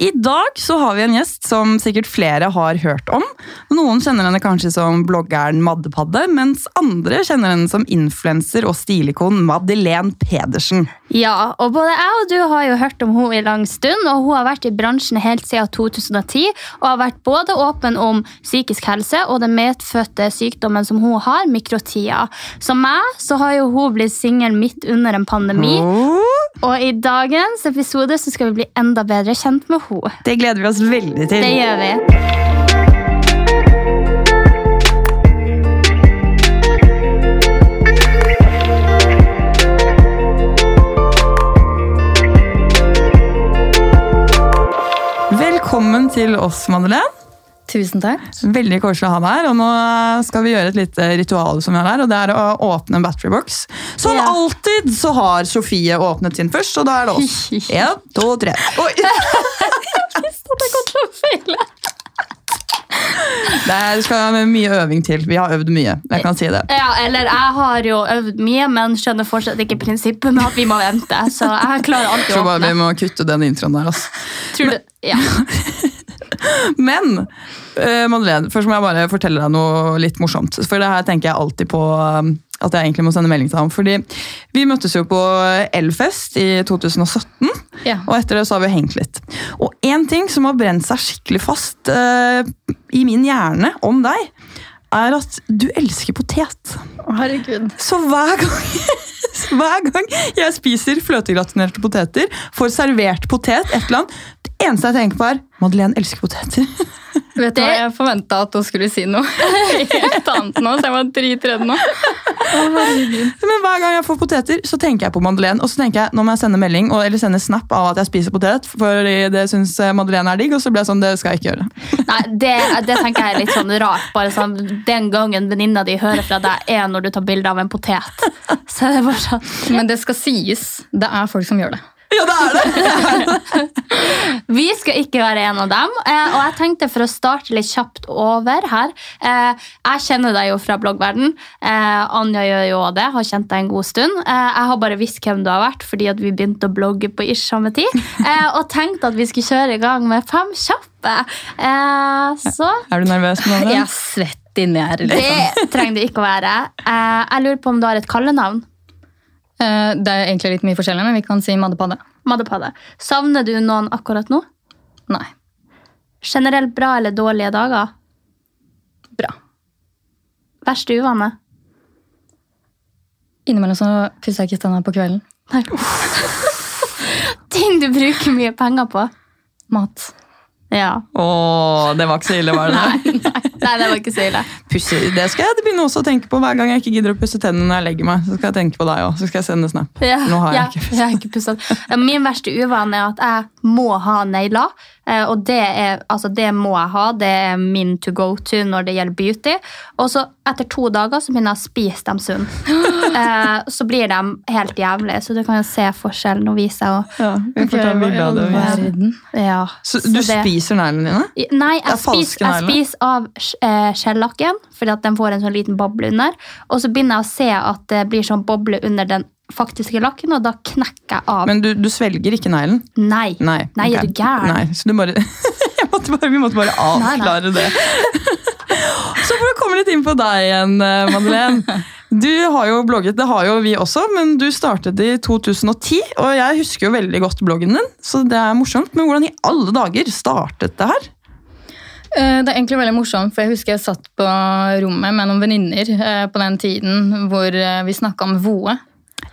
I dag så har vi en gjest som sikkert flere har hørt om. Noen kjenner henne kanskje som bloggeren Maddepadde, mens andre kjenner henne som influenser og stilikon Madeleine Pedersen. Ja, og både jeg og du har jo hørt om henne i lang stund, og hun har vært i bransjen helt siden 2010, og har vært både åpen om psykisk helse og den medfødte sykdommen som hun har, mikrotia. Som meg, så har jo hun blitt singel midt under en pandemi, og i dagens episode så skal vi bli enda bedre kjent med henne. Det gleder vi oss veldig til. Det gjør vi. Velkommen til oss, Madeleine. Tusen takk. Veldig koselig å ha deg her. Og nå skal vi gjøre et lite ritual som vi har her, og det er å åpne en battery box. Som Ja. alltid så har Sofie åpnet sin først, og da er det oss. En, to, tre. Oi. Det er- skal mye øving til. Vi har øvd mye. Jeg kan si det. Ja, eller jeg har jo øvd mye, men skjønner fortsatt ikke prinsippet med at vi må vente. Så jeg klarer alltid å bare vi må kutte den introen der. Altså. Tror du? Ja. Men uh, Madeleine, først må jeg bare fortelle deg noe litt morsomt. For det her tenker jeg alltid på eh, at jeg egentlig må sende melding til ham. Fordi vi møttes jo på Elfest i 2017, Ja. og etter det så har vi hengt litt. Og én ting som har brent seg skikkelig fast uh, i min hjerne om deg, er at du elsker potet. Herregud. Så hver gang, hver gang jeg spiser fløtegratinerte poteter, får servert potet, et eller annet, eneste jeg tenker på er Madeleine elsker poteter. Vet du hva, Jeg forventa at hun skulle si noe helt annet nå, så jeg var dritredd nå. Men hver gang jeg får poteter, så tenker jeg på Madeleine. Og så tenker jeg, nå må jeg sende melding og, eller sende snap av at jeg spiser potet, fordi det syns Madeleine er digg. Og så ble jeg sånn, det skal jeg ikke gjøre. Nei, det, det tenker jeg er litt sånn rart. Bare sånn, Den gangen venninna di hører fra deg, er når du tar bilde av en potet. Så det er bare sånn, Men det skal sies, det er folk som gjør det. Ja, det er det! Vi skal ikke være en av dem. Eh, og jeg tenkte for å starte litt kjapt over her eh, Jeg kjenner deg jo fra bloggverden. Eh, Anja gjør jo også det, har kjent deg en god stund. Eh, jeg har bare visst hvem du har vært fordi at vi begynte å blogge på ish samme tid. Eh, og tenkte at vi skulle kjøre i gang med fem kjappe. Eh, så Er du nervøs? nå? Jeg er svett inni her. Liksom. det trenger det ikke å være. Eh, jeg lurer på om du har et kallenavn. Eh, Det er egentlig litt mye forskjellig, men vi kan si Maddepadde. Maddepadde. Savner du noen akkurat nå? Nei. Generelt bra eller dårlige dager? Bra. Verste uvane? Innimellom så pusser jeg ikke tenna på kvelden. Nei. Ting du bruker mye penger på? Mat. Ja. Åh, det var ikke så ille, var det nei, Nei, det var ikke så ille. Pusse, det skal jeg begynne også å tenke på hver gang jeg ikke gidder å pusse tennene når jeg legger meg. Så skal jeg tenke på deg også, så skal jeg sende snap. Ja, Nå har jeg ja, ikke jeg har ikke pusset. Ja, Min verste uvane er at jeg må ha negler. eh, Og det, er, altså det må jeg ha. Det er min to go to når det gjelder beauty. Og så etter to dager så begynner jeg å spise dem sunn. Eh, Så blir de helt jævlige. Så du kan jo se forskjellen. Nå viser jeg Ja, vi får ta bilde av det. og. Ja, Så du det- spiser neglene dine? Nei, er jeg spiser, jeg spiser av eh, skjellakken, fordi at den får en sånn liten boble under. Og så begynner jeg å se at det blir sånn boble under den faktiske lakken, og da knekker jeg av. Men du, du svelger ikke neglen? nei. Nei. Nei, er du gæren? Så du bare, måtte bare Vi måtte bare Nei, nei. avklare det. Så for å komme litt inn på deg igjen, eh, Madeleine. Du har jo blogget, det har jo vi også, men du startet i 2010. Og jeg husker jo veldig godt bloggen din, så det er morsomt. Men hvordan i alle dager startet det her? Eh, Det er egentlig veldig morsomt, for jeg husker jeg satt på rommet med noen venninner eh, på den tiden hvor eh, vi snakka om voe.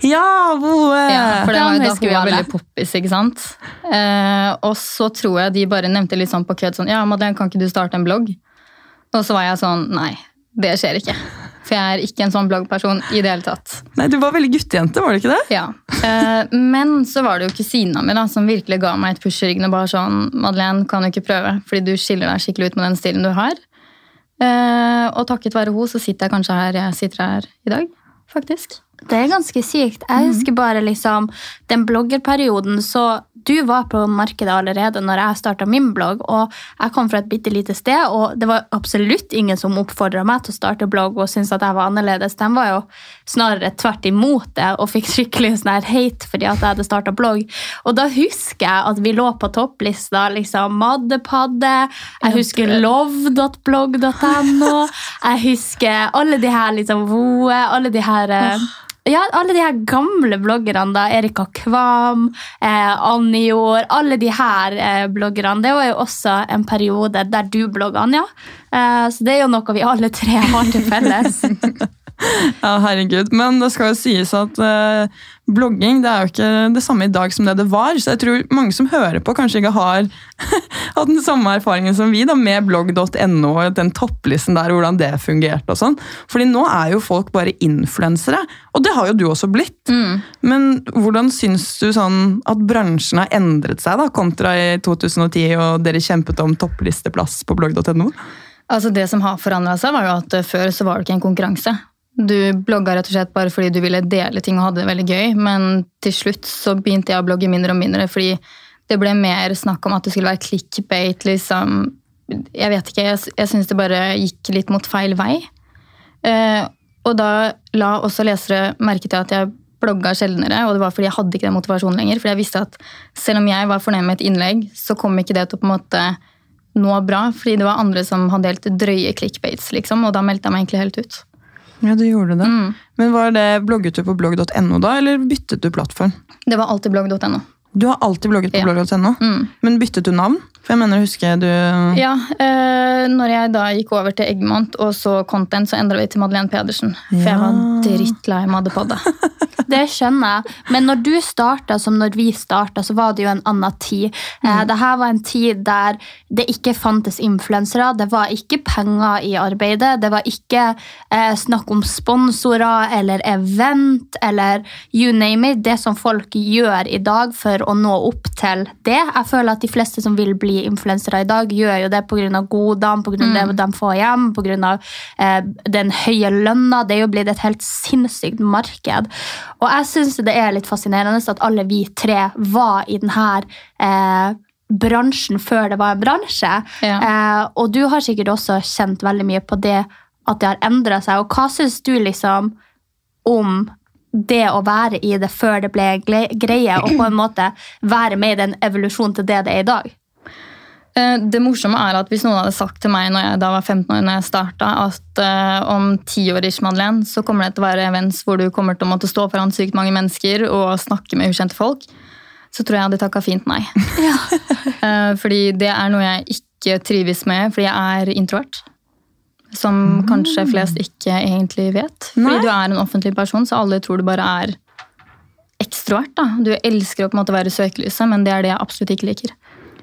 Ja, Voe! Ja, for det var jo da hun var veldig poppis, ikke sant? Og så tror jeg de bare nevnte litt sånn på kødd sånn Ja, Madeleine, kan ikke du starte en blogg? Og så var jeg sånn Nei, det skjer ikke. For jeg er ikke en sånn bloggperson i det hele tatt. Nei, Du var veldig guttejente, var du ikke det? Ja. Eh, men så var det jo kusina mi da, som virkelig ga meg et push i ryggen. og bare sånn, Madeleine, kan du ikke prøve? Fordi du skiller deg skikkelig ut med den stilen du har. Eh, og takket være henne så sitter jeg kanskje her jeg sitter her i dag. Faktisk. Det er ganske sykt. Jeg husker bare liksom den bloggerperioden, så du var på markedet allerede når jeg starta min blogg, og jeg kom fra et bitte lite sted, og det var absolutt ingen som oppfordra meg til å starte blogg og syntes at jeg var annerledes. De var jo snarere tvert imot det og fikk skikkelig sånn her hate fordi at jeg hadde starta blogg. Og da husker jeg at vi lå på topplista, liksom Maddepadde, jeg husker love.blogg.no, jeg husker alle de her liksom Voe, alle de her eh, ja, alle de her gamle bloggerne, da, Erika Kvam, eh, Anjor, alle de her eh, bloggerne. Det var jo også en periode der du blogga, Anja. Eh, så det er jo noe vi alle tre har til felles. Ja, herregud. Men det skal jo sies at eh, blogging det er jo ikke det samme i dag som det det var. Så jeg tror mange som hører på, kanskje ikke har hatt den samme erfaringen som vi da, med blogg.no og den topplisten der, hvordan det fungerte og sånn. Fordi nå er jo folk bare influensere, og det har jo du også blitt. Men hvordan syns du sånn at bransjen har endret seg da, kontra i 2010, og dere kjempet om topplisteplass på blogg.no? Altså Det som har forandra seg, var jo at eh, før så var det ikke en konkurranse. Du blogga rett og slett bare fordi du ville dele ting og hadde det veldig gøy, men til slutt så begynte jeg å blogge mindre og mindre fordi det ble mer snakk om at det skulle være clickbait, liksom. Jeg vet ikke, jeg, jeg syns det bare gikk litt mot feil vei. Eh, og da la også lesere merke til at jeg blogga sjeldnere, og det var fordi jeg hadde ikke den motivasjonen lenger. fordi jeg visste at selv om jeg var fornøyd med et innlegg, så kom ikke det til å på en måte nå bra, fordi det var andre som hadde helt drøye clickbaits, liksom, og da meldte jeg meg egentlig helt ut. Ja, du gjorde det. Men var det Blogget du på blogg.no da, eller byttet du plattform? Det var alltid blogg.no. Du har alltid blogget på Ja. blogg.no, men byttet du navn? For jeg mener, husker jeg du Ja, eh, når jeg da gikk over til Eggmont og så content, så endra vi til Madeleine Pedersen. For jeg var drittlei Maddepodde. Det skjønner jeg. Men når du starta som når vi starta, så var det jo en annen tid. Eh, Mm. det her var en tid der det ikke fantes influensere, det var ikke penger i arbeidet, det var ikke eh, snakk om sponsorer eller event eller you name it. Det som folk gjør i dag for å nå opp til det. Jeg føler at de fleste som vil bli influensere i dag, gjør jo det pga. godene, pga. det de får hjem, pga. Eh, den høye lønna. Det er jo blitt et helt sinnssykt marked. Og jeg syns det er litt fascinerende at alle vi tre var i denne eh, bransjen før det var en bransje. Ja. Eh, og du har sikkert også kjent veldig mye på det at det har endra seg. Og hva syns du liksom om det å være i det før det ble greie, og på en måte være med i den evolusjonen til det det er i dag? Eh, Det morsomme er at Hvis noen hadde sagt til meg når jeg da var 15 år, når jeg starta, at uh, om ti år ish, Madeleine, så kommer det til å være events hvor du kommer til å måtte stå foran sykt mange mennesker og snakke med ukjente folk, så tror jeg jeg hadde takka fint nei. Eh, fordi det er noe jeg ikke trives med, fordi jeg er introvert. Som kanskje flest ikke egentlig vet. Fordi Nei. du er en offentlig person, så alle tror du bare er ekstrovert. da. Du elsker å på en måte være i søkelyset, men det er det jeg absolutt ikke liker.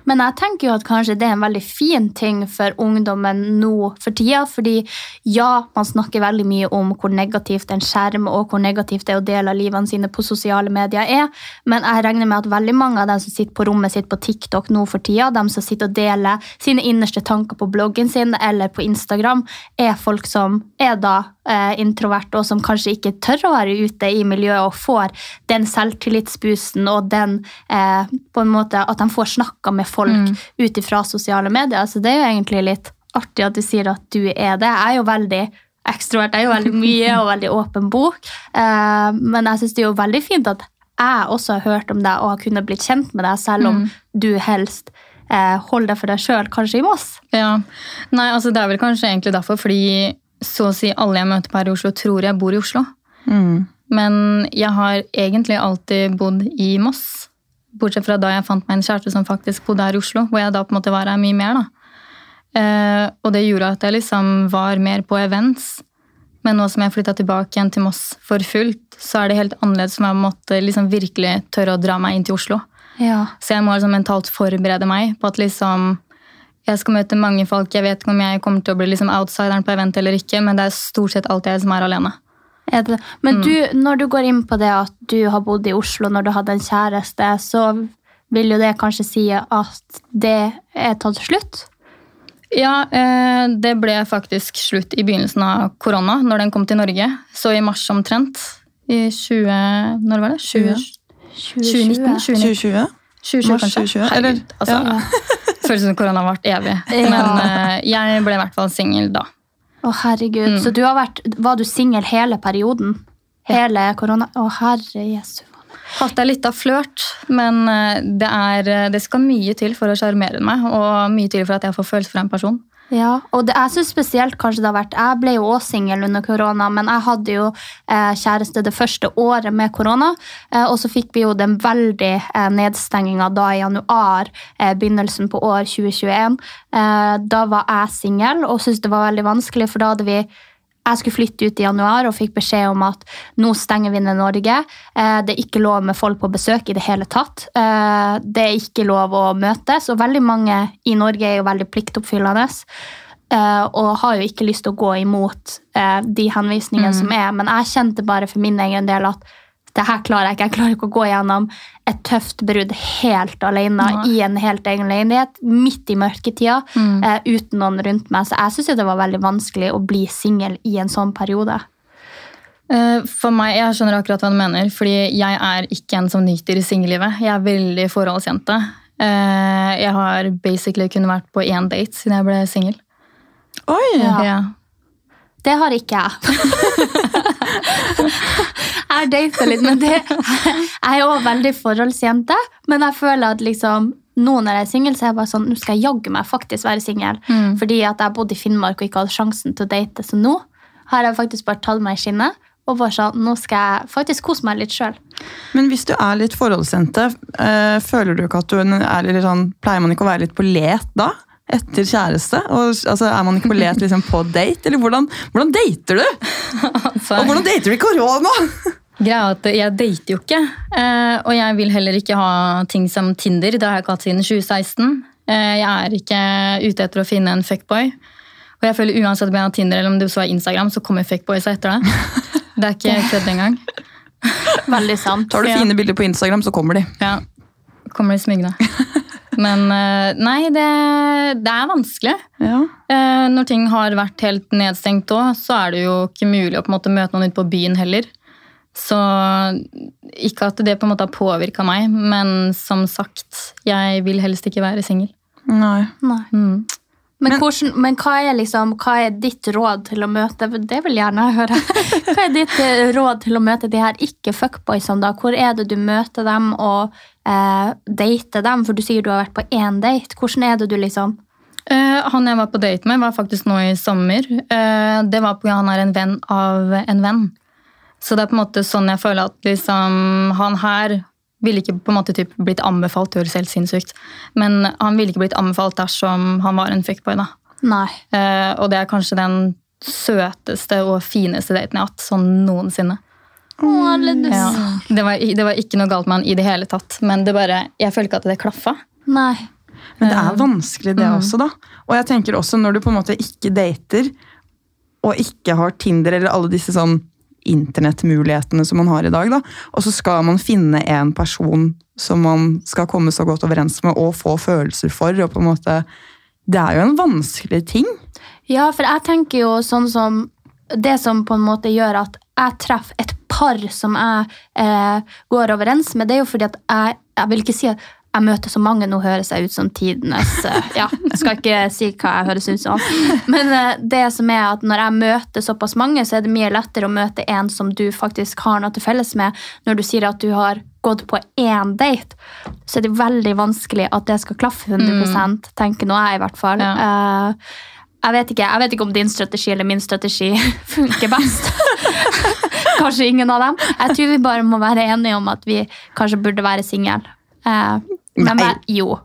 Men jeg tenker jo at kanskje det er en veldig fin ting for ungdommen nå for tida. Fordi ja, man snakker veldig mye om hvor negativt en skjerm og hvor negativt det å dele livene sine på sosiale medier er. Men jeg regner med at veldig mange av dem som sitter på rommet sitt på TikTok nå for tida, dem som sitter og deler sine innerste tanker på bloggen sin eller på Instagram, er folk som er da eh, introverte og som kanskje ikke tør å være ute i miljøet og får den selvtillitsboosten og den eh, på en måte at de får snakka med folk ut ifra sosiale medier. Så det er jo egentlig litt artig at du sier at du er det. Jeg er jo veldig ekstrovert, jeg er jo veldig mye og veldig åpen bok. Eh, men jeg syns det er jo veldig fint at jeg også har hørt om deg og har kunnet blitt kjent med deg, selv om du helst eh, holder deg for deg sjøl, kanskje i Moss. Ja, nei, altså Det er vel kanskje egentlig derfor, fordi så å si alle jeg møter på her i Oslo, tror jeg bor i Oslo. Men jeg har egentlig alltid bodd i Moss. Bortsett fra da jeg fant meg en kjæreste som faktisk bodde her i Oslo, hvor jeg da på en måte var her mye mer. Eh, og det gjorde at jeg liksom var mer på events. Men nå som jeg flytta tilbake igjen til Moss for fullt, så er det helt annerledes om jeg måtte liksom virkelig tørre å dra meg inn til Oslo. Ja. Så jeg må liksom mentalt forberede meg på at liksom jeg skal møte mange folk. Jeg vet ikke om jeg kommer til å bli liksom outsideren på event eller ikke, men det er stort sett alltid jeg som er alene. Er det? Men Mm. du, når du går inn på det at du har bodd i Oslo når du hadde en kjæreste, så vil jo det kanskje si at det er tatt slutt? Ja, eh, det ble faktisk slutt i begynnelsen av korona, når den kom til Norge. Så i mars omtrent. I 20... Når var det? 20, 20, 2019. 2020? 2020, Mars kanskje. 2020, Herregud, altså, ja. Føles som korona har vart evig. Men uh, jeg ble i hvert fall singel da. Å, herregud. Mm. Så du har vært, var du singel hele perioden? Hele korona? Å, herre jesu. Hatt ei lita flørt, men eh, det, er, eh, det skal mye til for å sjarmere meg, og mye til for at jeg får følelser for en person. Ja, og det, jeg syns spesielt kanskje det har vært Jeg ble jo også singel under korona, men jeg hadde jo eh, kjæreste det første året med korona. Eh, og så fikk vi jo den veldig eh, nedstenginga da i januar, eh, begynnelsen på år 2021. Eh, da var jeg singel og syntes det var veldig vanskelig, for da hadde vi jeg skulle flytte ut i januar og fikk beskjed om at nå stenger vi ned Norge. Eh, Det er ikke lov med folk på besøk i det hele tatt. Eh, Det er ikke lov å møtes, og veldig mange i Norge er jo veldig pliktoppfyllende. eh, Og har jo ikke lyst til å gå imot de henvisningene som er. Men jeg kjente bare for min egen del at det her klarer jeg ikke. Jeg klarer ikke å gå gjennom et tøft brudd helt alene ja. i en helt egen leilighet, midt i mørketida, eh, uten noen rundt meg. Så jeg syns det var veldig vanskelig å bli singel i en sånn periode. Eh, For meg, Jeg skjønner akkurat hva du mener, fordi jeg er ikke en som nyter singellivet. Jeg er veldig forholdsjente. Eh, Jeg har basically kun vært på én date siden jeg ble singel. Oi! Ja. Ja. Det har ikke jeg. jeg data litt, men det, jeg er òg veldig forholdsjente. Men jeg føler at liksom, nå når jeg er singel, så er jeg bare sånn, nå skal jeg jaggu meg faktisk være singel. Mm. Fordi at jeg bodde i Finnmark og ikke hadde sjansen til å date. Så nå har jeg faktisk bare tatt meg i skinnet. Og bare sånn, nå skal jeg faktisk kose meg litt sjøl. Men hvis du er litt forholdsjente, eh, føler du ikke at du er litt sånn, pleier man ikke å være litt på let da? Etter kjæreste? Og, altså, er man ikke på let liksom, på date? Eller hvordan, hvordan dater du? Altså, Og hvordan dater du i korona? Greia er at jeg dater jo ikke, eh, og jeg vil heller ikke ha ting som Tinder. Det har jeg ikke hatt siden 2016. Eh, Jeg er ikke ute etter å finne en fuckboy. Og jeg føler uansett om jeg har Tinder eller om det så er Instagram, så kommer fuckboys etter det. Det er ikke kødd engang. Veldig sant. Tar du fine bilder på Instagram, så kommer de. Ja, kommer de smygende. Men eh, nei, det, det er vanskelig. Ja. Når ting har vært helt nedstengt òg, så er det jo ikke mulig å på en måte møte noen ute på byen heller. Så ikke at det på en måte har påvirka meg, men som sagt, jeg vil helst ikke være singel. Nei. Nei. Mm. Men, hvordan, men hva, er liksom, hva er ditt råd til å møte Det vil jeg gjerne høre. Hva er ditt eh, råd til å møte de her ikke-fuckboysene? da? Hvor er det du møter dem og eh, dater dem? For du sier du har vært på én date. Hvordan er det du liksom Eh, han jeg var på date med, var faktisk nå i sommer. Eh, det var fordi han er en venn av en venn. Så det er på en måte sånn jeg føler at liksom, han her ville ikke på en måte typ blitt anbefalt, det høres helt sinnssykt, men han ville ikke blitt anbefalt dersom han var en fuckboy. da. Nei. Eh, og det er kanskje den søteste og fineste daten jeg har hatt sånn noensinne. Åh, det Ja. Det, var, det var ikke noe galt med han i det hele tatt, men det bare, jeg føler ikke at det klaffa. Nei. Men det er vanskelig, det også, da. Og jeg tenker også når du på en måte ikke dater, og ikke har Tinder eller alle disse sånn internettmulighetene som man har i dag, da, og så skal man finne en person som man skal komme så godt overens med og få følelser for, og på en måte Det er jo en vanskelig ting. Ja, for jeg tenker jo sånn som Det som på en måte gjør at jeg treffer et par som jeg eh, går overens med, det er jo fordi at jeg Jeg vil ikke si at jeg møter så mange, nå høres jeg ut som tidenes eh, Ja, jeg skal ikke si hva jeg høres ut som. Men eh, det som er at når jeg møter såpass mange, så er det mye lettere å møte en som du faktisk har noe til felles med. Når du sier at du har gått på én date, så er det veldig vanskelig at det skal klaffe 100% tenker nå jeg i hvert fall. Ja. jeg vet, ikke, jeg vet ikke om din strategi eller min strategi funker best. kanskje ingen av dem. Jeg tror vi bare må være enige om at vi kanskje burde være single. Eh, men Nei. Men, jo.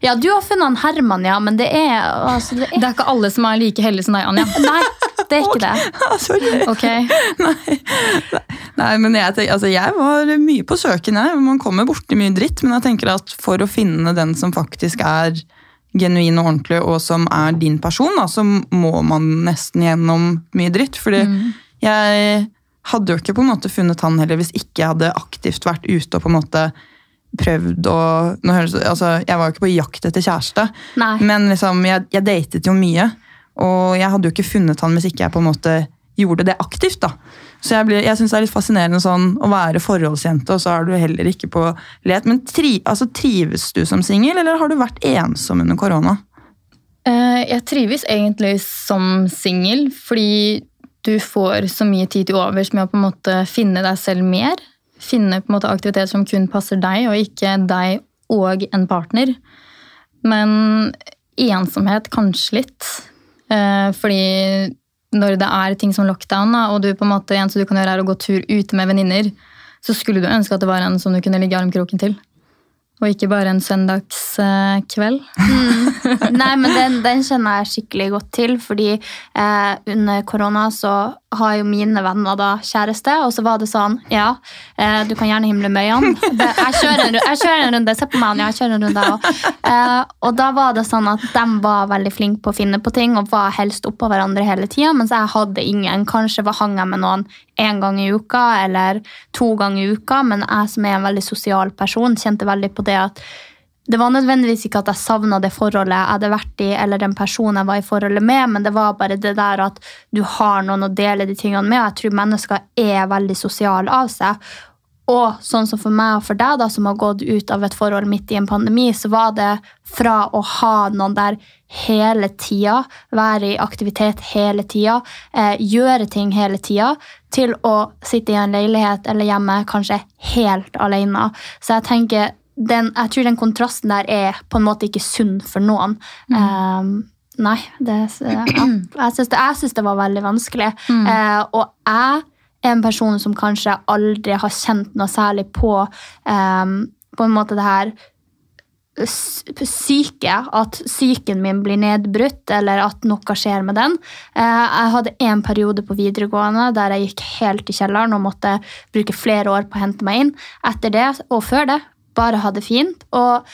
Ja, du har funnet han Herman, ja, men det er, altså, det Det er er ikke alle som er like heldige som deg, Anja. Nei, Det er ikke det. Sorry. Ok. Nei, men jeg, tenker, altså, jeg var mye på søken, jeg. Man kommer borti mye dritt, men jeg tenker at for å finne den som faktisk er genuin og ordentlig, og som er din person, da, så må man nesten gjennom mye dritt. Fordi jeg hadde jo ikke på en måte funnet han heller hvis ikke jeg hadde aktivt vært ute og på en måte prøvd å høres, altså, Jeg var jo ikke på jakt etter kjæreste, Nei. men liksom, jeg, jeg datet jo mye. Og jeg hadde jo ikke funnet han hvis ikke jeg på en måte gjorde det aktivt. da. Så jeg, blir- jeg syns det er litt fascinerende sånn å være forholdsjente, og så er du heller ikke på let. Men tri, altså, trives du som singel, eller har du vært ensom under korona? Eh, Jeg trives egentlig som singel, fordi du får så mye tid til overs med å på en måte finne deg selv mer. Finne på en måte aktivitet som kun passer deg, og ikke deg og en partner. Men ensomhet kanskje litt. Eh, Fordi når det er ting som lockdown, og du på en måte eneste du kan gjøre er å gå tur ute med venninner, så skulle du ønske at det var en som du kunne ligge armkroken til. Og ikke bare en søndagskveld. Nei, men den, den kjenner jeg skikkelig godt til, fordi eh, under korona så har jo mine venner da kjæreste, og så var det sånn, ja, eh, du kan gjerne himle med øynene. Jeg kjører en, runde, se på meg, jeg kjører en runde. Eh, og da var det sånn at de var veldig flinke på å finne på ting, og var helst oppå hverandre hele tida, mens jeg hadde ingen. Kanskje var hang jeg med noen en gang i uka, eller to ganger i uka, men jeg som er en veldig sosial person, kjente veldig på det at det var nødvendigvis ikke at jeg savna det forholdet jeg hadde vært i, eller den personen jeg var i forholdet med, men det var bare det der at du har noen å dele de tingene med. og Jeg tror mennesker er veldig sosiale av seg. Og sånn som for meg og for deg, da, som har gått ut av et forhold midt i en pandemi, så var det fra å ha noen der hele tida, være i aktivitet hele tida, eh, gjøre ting hele tida, til å sitte i en leilighet eller hjemme kanskje helt alene. Så jeg tenker den, jeg tror den kontrasten der er på en måte ikke sunn for noen. Um, nei, det, ja. jeg syns det, synes det var veldig vanskelig. Eh, og jeg er en person som kanskje aldri har kjent noe særlig på um, på en måte det her syke, at psyken min blir nedbrutt, eller at noe skjer med den. Eh, Jeg hadde en periode på videregående der jeg gikk helt i kjelleren og måtte bruke flere år på å hente meg inn. Etter det, og før det, bare ha det fint. Og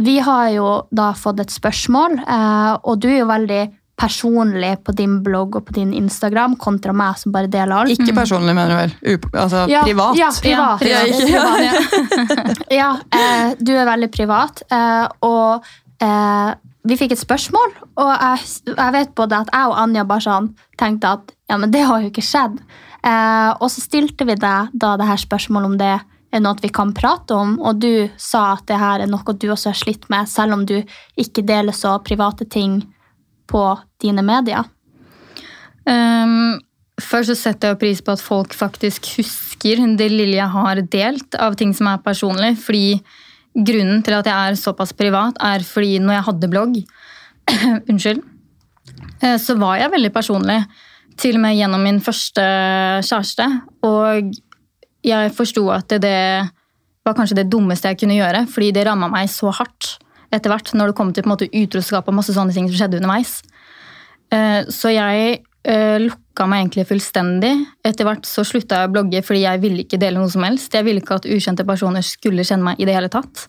vi har jo da fått et spørsmål, eh, og du er jo veldig personlig på din blogg og på din Instagram kontra meg som bare deler alt. Ikke personlig, mener du vel? Up altså Ja, privat? Ja, privat. Ja, ikke- ja eh, du er veldig privat. Eh, og eh, vi fikk et spørsmål, og jeg, jeg vet både at jeg og Anja bare sånn tenkte at ja, men det har jo ikke skjedd. Eh, og så stilte vi deg da det her spørsmålet om det er noe vi kan prate om, og du sa at det her er noe du også har slitt med, selv om du ikke deler så private ting på dine medier. Um, først så setter jeg pris på at folk faktisk husker det lille jeg har delt av ting som er personlig. Fordi grunnen til at jeg er såpass privat, er fordi når jeg hadde blogg Unnskyld. eh, Så var jeg veldig personlig. Til og med gjennom min første kjæreste. Og jeg forsto at det var kanskje det dummeste jeg kunne gjøre, fordi det ramma meg så hardt etter hvert når det kom til på en måte utroskap og masse sånne ting som skjedde underveis. Eh, Så jeg eh, lukka meg egentlig fullstendig. Etter hvert så slutta jeg å blogge fordi jeg ville ikke dele noe som helst. Jeg ville ikke at ukjente personer skulle kjenne meg i det hele tatt.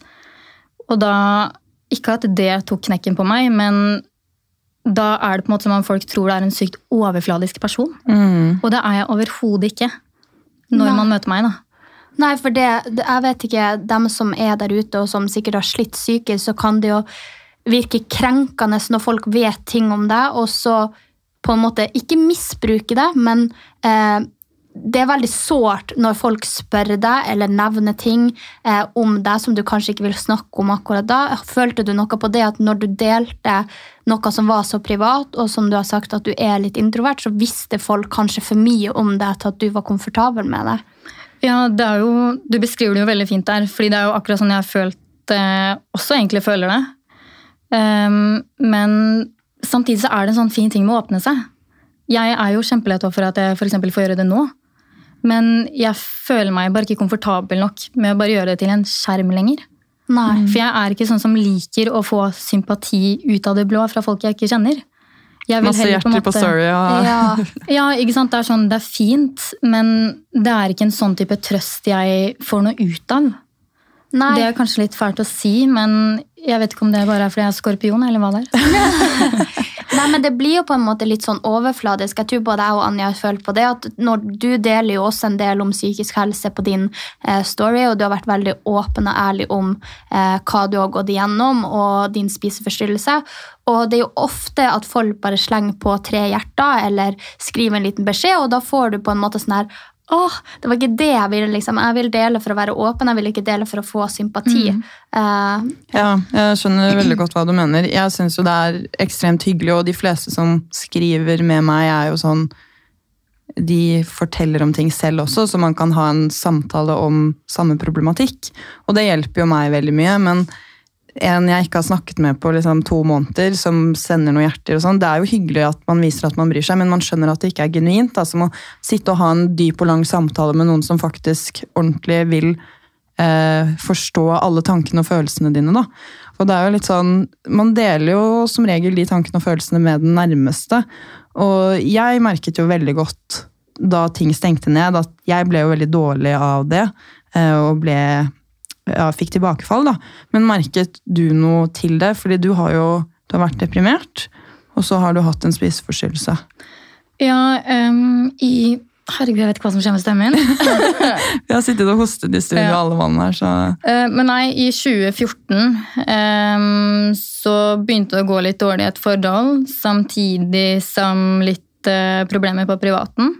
Og da Ikke at det tok knekken på meg, men da er det på en måte som om folk tror det er en sykt overfladisk person. Mm. Og det er jeg overhodet ikke. Når Nei. man møter meg, da. Nei, for det, jeg vet ikke, dem som er der ute og som sikkert har slitt psykisk, så kan det jo virke krenkende når folk vet ting om deg, og så på en måte ikke misbruke det, men eh, det er veldig sårt når folk spør deg eller nevner ting eh, om deg som du kanskje ikke vil snakke om akkurat da. Følte du noe på det at når du delte noe som var så privat, og som du har sagt at du er litt introvert, så visste folk kanskje for mye om deg til at du var komfortabel med det? Ja, det er jo, Du beskriver det jo veldig fint der, fordi det er jo akkurat sånn jeg har følt eh, også egentlig føler det. Um, men samtidig så er det en sånn fin ting med å åpne seg. Jeg er jo kjempelett for at jeg for får gjøre det nå. Men jeg føler meg bare ikke komfortabel nok med å bare gjøre det til en skjerm lenger. Nei. For jeg er ikke sånn som liker å få sympati ut av det blå fra folk jeg ikke kjenner. Jeg Masse hjerter på story, Ja. ja. ja, ikke sant. Det er sånn, det er fint, men det er ikke en sånn type trøst jeg får noe ut av. Nei. Det er kanskje litt fælt å si, men jeg vet ikke om det bare er fordi jeg er skorpion, eller hva det er. Nei, men Det blir jo på en måte litt sånn overfladisk. Jeg tror både jeg og Anja har følt på det. at når Du deler jo også en del om psykisk helse på din eh, story, og du har vært veldig åpen og ærlig om eh, hva du har gått igjennom, og din spiseforstyrrelse. Og det er jo ofte at folk bare slenger på tre hjerter eller skriver en liten beskjed, og da får du på en måte sånn her Åh, det var ikke det jeg ville. liksom. Jeg vil dele for å være åpen, jeg vil ikke dele for å få sympati. Eh, Ja, jeg skjønner veldig godt hva du mener. Jeg syns jo det er ekstremt hyggelig, og de fleste som skriver med meg, er jo sånn De forteller om ting selv også, så man kan ha en samtale om samme problematikk. Og det hjelper jo meg veldig mye, men en jeg ikke har snakket med på liksom to måneder, som sender noen hjerter og sånn, det er jo hyggelig at man viser at man bryr seg, men man skjønner at det ikke er genuint. Altså må sitte og ha en dyp og lang samtale med noen som faktisk ordentlig vil eh, forstå alle tankene og følelsene dine. Da. Og det er jo litt sånn, Man deler jo som regel de tankene og følelsene med den nærmeste. Og jeg merket jo veldig godt da ting stengte ned, at jeg ble jo veldig dårlig av det. eh, Og ble, ja, fikk tilbakefall, da. Men merket du noe til det? Fordi du har jo du har vært deprimert, og så har du hatt en spiseforstyrrelse. Ja, um, i Herregud, jeg vet ikke hva som skjer med stemmen min. Vi har sittet og hostet i studio, Ja. alle mann her, så uh, Men nei, i 2014 um, så begynte det å gå litt dårlig i et forhold, samtidig som litt uh, problemer på privaten.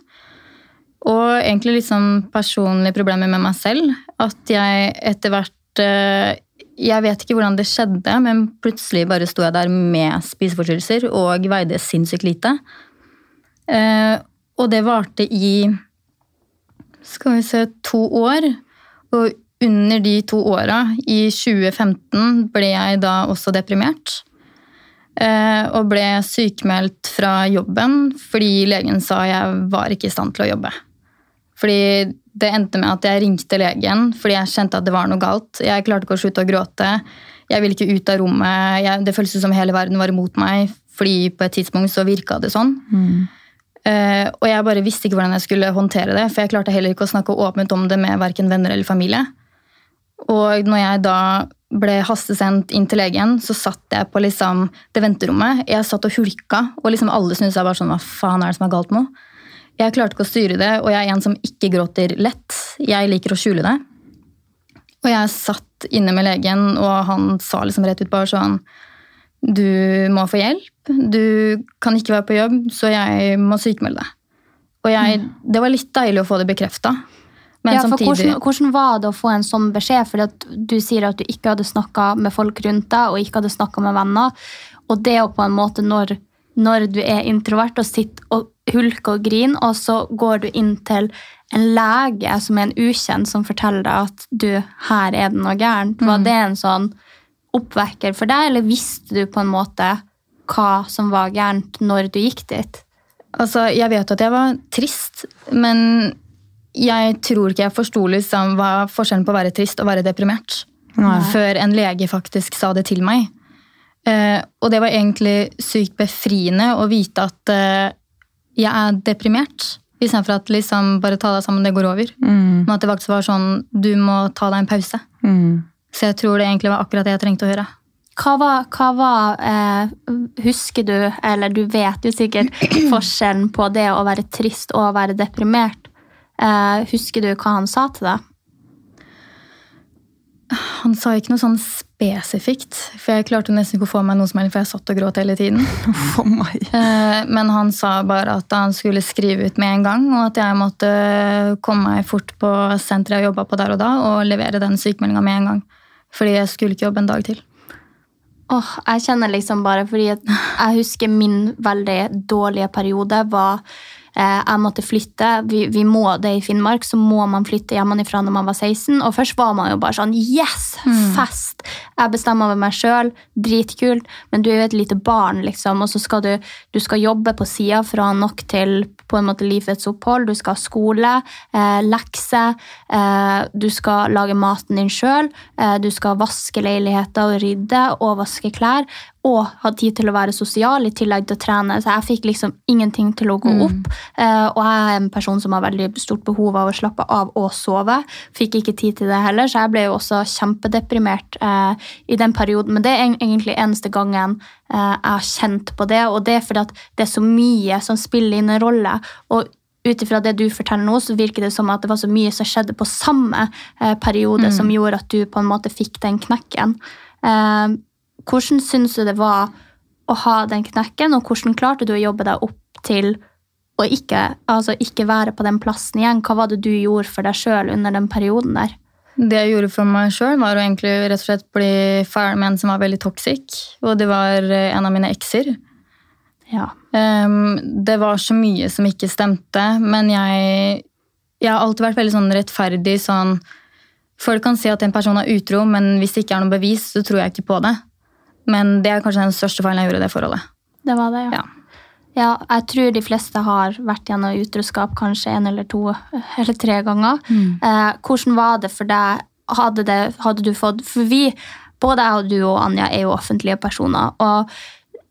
Og egentlig litt sånn personlige problemer med meg selv. At jeg etter hvert eh, Jeg vet ikke hvordan det skjedde, men plutselig bare sto jeg der med spiseforstyrrelser og veide sinnssykt lite. Eh, og det varte i skal vi se, to år. Og under de to åra, i 2015, ble jeg da også deprimert. Eh, og ble sykemeldt fra jobben fordi legen sa jeg var ikke i stand til å jobbe. Fordi det endte med at jeg ringte legen fordi jeg kjente at det var noe galt. Jeg klarte ikke å slutte å gråte. Jeg ville ikke ut av rommet. Jeg, det føltes som hele verden var imot meg, fordi på et tidspunkt så virka det sånn. Eh, og jeg bare visste ikke hvordan jeg skulle håndtere det, for jeg klarte heller ikke å snakke åpent om det med verken venner eller familie. Og når jeg da ble hastesendt inn til legen, så satt jeg på liksom det venterommet. Jeg satt og hulka, og liksom alle syntes jeg bare sånn Hva faen er det som er galt med henne? Jeg klarte ikke å styre det, og jeg er en som ikke gråter lett. Jeg liker å skjule det. Og jeg satt inne med legen, og han sa liksom rett ut bare sånn Du må få hjelp. Du kan ikke være på jobb, så jeg må sykemelde deg. Og jeg, det var litt deilig å få det bekrefta. Men ja, for samtidig hvordan, hvordan var det å få en sånn beskjed? Fordi at du sier at du ikke hadde snakka med folk rundt deg, og ikke hadde snakka med venner. Og det å på en måte, når, når du er introvert og sitter og hulker og griner, og så går du inn til en lege som er en ukjent, som forteller deg at du, her er det noe gærent. Var Mm. det en sånn oppvekker for deg, eller visste du på en måte hva som var gærent når du gikk dit? Altså, jeg vet at jeg var trist, men jeg tror ikke jeg forsto liksom hva forskjellen på å være trist og være deprimert. Nei. Før en lege faktisk sa det til meg. Eh, og det var egentlig sykt befriende å vite at eh, jeg er deprimert. Istedenfor at liksom bare ta deg sammen, det går over. Mm. Men at det faktisk var sånn du må ta deg en pause. Mm. Så jeg tror det egentlig var akkurat det jeg trengte å høre. Hva var, hva var eh, Husker du, eller du vet jo sikkert forskjellen på det å være trist og å være deprimert. Eh, husker du hva han sa til deg? Han sa ikke noe sånn spesifikt, for jeg klarte nesten ikke å få meg noe som helst, for jeg satt og gråt hele tiden. For meg. Eh, Men han sa bare at han skulle skrive ut med en gang, og at jeg måtte komme meg fort på senteret jeg jobba på der og da, og levere den sykemeldinga med en gang. Fordi jeg skulle ikke jobbe en dag til. Åh, jeg kjenner liksom bare fordi jeg husker min veldig dårlige periode var jeg måtte flytte. Vi, vi må det i Finnmark, så må man flytte hjemmefra når man var 16. Og først var man jo bare sånn Yes! Fest! Jeg bestemmer over meg sjøl. Dritkult. Men du er jo et lite barn, liksom, og så skal du, du skal jobbe på sida ha nok til på en måte livets opphold. Du skal ha skole, eh, lekser, eh, du skal lage maten din sjøl, eh, du skal vaske leiligheter og rydde og vaske klær. Og hadde tid til å være sosial i tillegg til å trene. Så jeg fikk liksom ingenting til å gå Mm. opp. Eh, og jeg er en person som har veldig stort behov av å slappe av og sove. Fikk ikke tid til det heller, så jeg ble jo også kjempedeprimert uh, i den perioden. Men det er egentlig eneste gangen uh, jeg har kjent på det, og det er fordi at det er så mye som spiller inn en rolle. og ut ifra det du forteller nå, så virker det som at det var så mye som skjedde på samme eh, periode Mm. som gjorde at du på en måte fikk den knekken. Eh, hvordan syns du det var å ha den knekken, og hvordan klarte du å jobbe deg opp til å ikke, altså ikke være på den plassen igjen? Hva var det du gjorde for deg sjøl under den perioden der? Det jeg gjorde for meg sjøl, var å egentlig rett og slett bli ferdig med en som var veldig toxic. Og det var eh, en av mine ekser. Ja. Um, det var så mye som ikke stemte, men jeg, jeg har alltid vært veldig sånn rettferdig. sånn Folk kan si at en person er utro, men hvis det ikke er noe bevis, så tror jeg ikke på det. Men det er kanskje den største feilen jeg gjorde i det forholdet. Det var det, ja. Ja. Ja, jeg tror de fleste har vært gjennom utroskap kanskje en eller to eller tre ganger. Eh, hvordan var det for deg? Hadde, det, hadde du fått For vi, både jeg og du og Anja, er jo offentlige personer. Og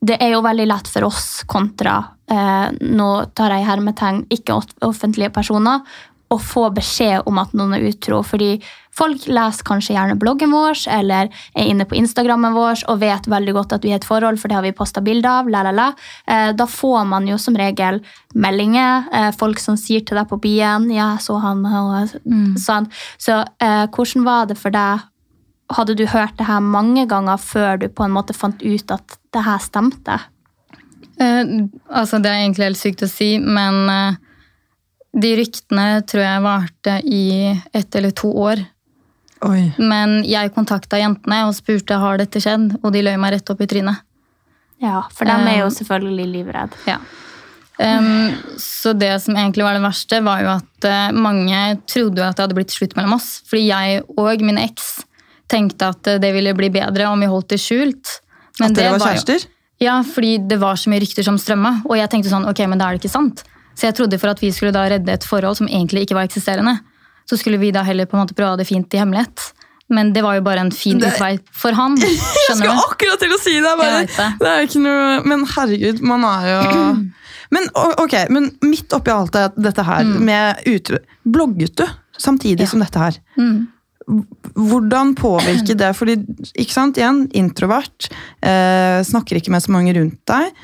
det er jo veldig lett for oss kontra eh, Nå tar jeg hermetegn ikke offentlige personer. Å få beskjed om at noen er utro. Fordi folk leser kanskje gjerne bloggen vår eller er inne på Instagrammen vår og vet veldig godt at vi er et forhold, for det har vi posta bilder av. La, la, la. Eh, da får man jo som regel meldinger. Eh, folk som sier til deg på byen 'Ja, så han', og sånn. Så eh, hvordan var det for deg? Hadde du hørt det her mange ganger før du på en måte fant ut at det her stemte? Eh, altså, det er egentlig helt sykt å si, men de ryktene tror jeg varte i ett eller to år. Oi. Men jeg kontakta jentene og spurte har dette skjedd, og de løy meg rett opp i trynet. Ja, for de er jo Um, selvfølgelig livredde. Ja. Um, så det som egentlig var det verste, var jo at eh, mange trodde jo at det hadde blitt slutt mellom oss. Fordi jeg og min eks tenkte at eh, det ville bli bedre om vi holdt det skjult. At dere var jo- kjærester? Ja, fordi det var så mye rykter som strømma. Og jeg tenkte sånn, ok, men da er det ikke sant. Så jeg trodde for at vi skulle da redde et forhold som egentlig ikke var eksisterende, så skulle vi da heller på en måte prøve å ha det fint i hemmelighet. Men det var jo bare en fin utvei for han. Jeg Skjønner skulle du? akkurat til å si det! Bare. Det. Det er ikke noe Men herregud, man er jo Men ok, men midt oppi alt det, dette her med utro... Blogget du samtidig som dette her? Mm. Hvordan påvirker det? Fordi, ikke sant, igjen, introvert, eh, snakker ikke med så mange rundt deg.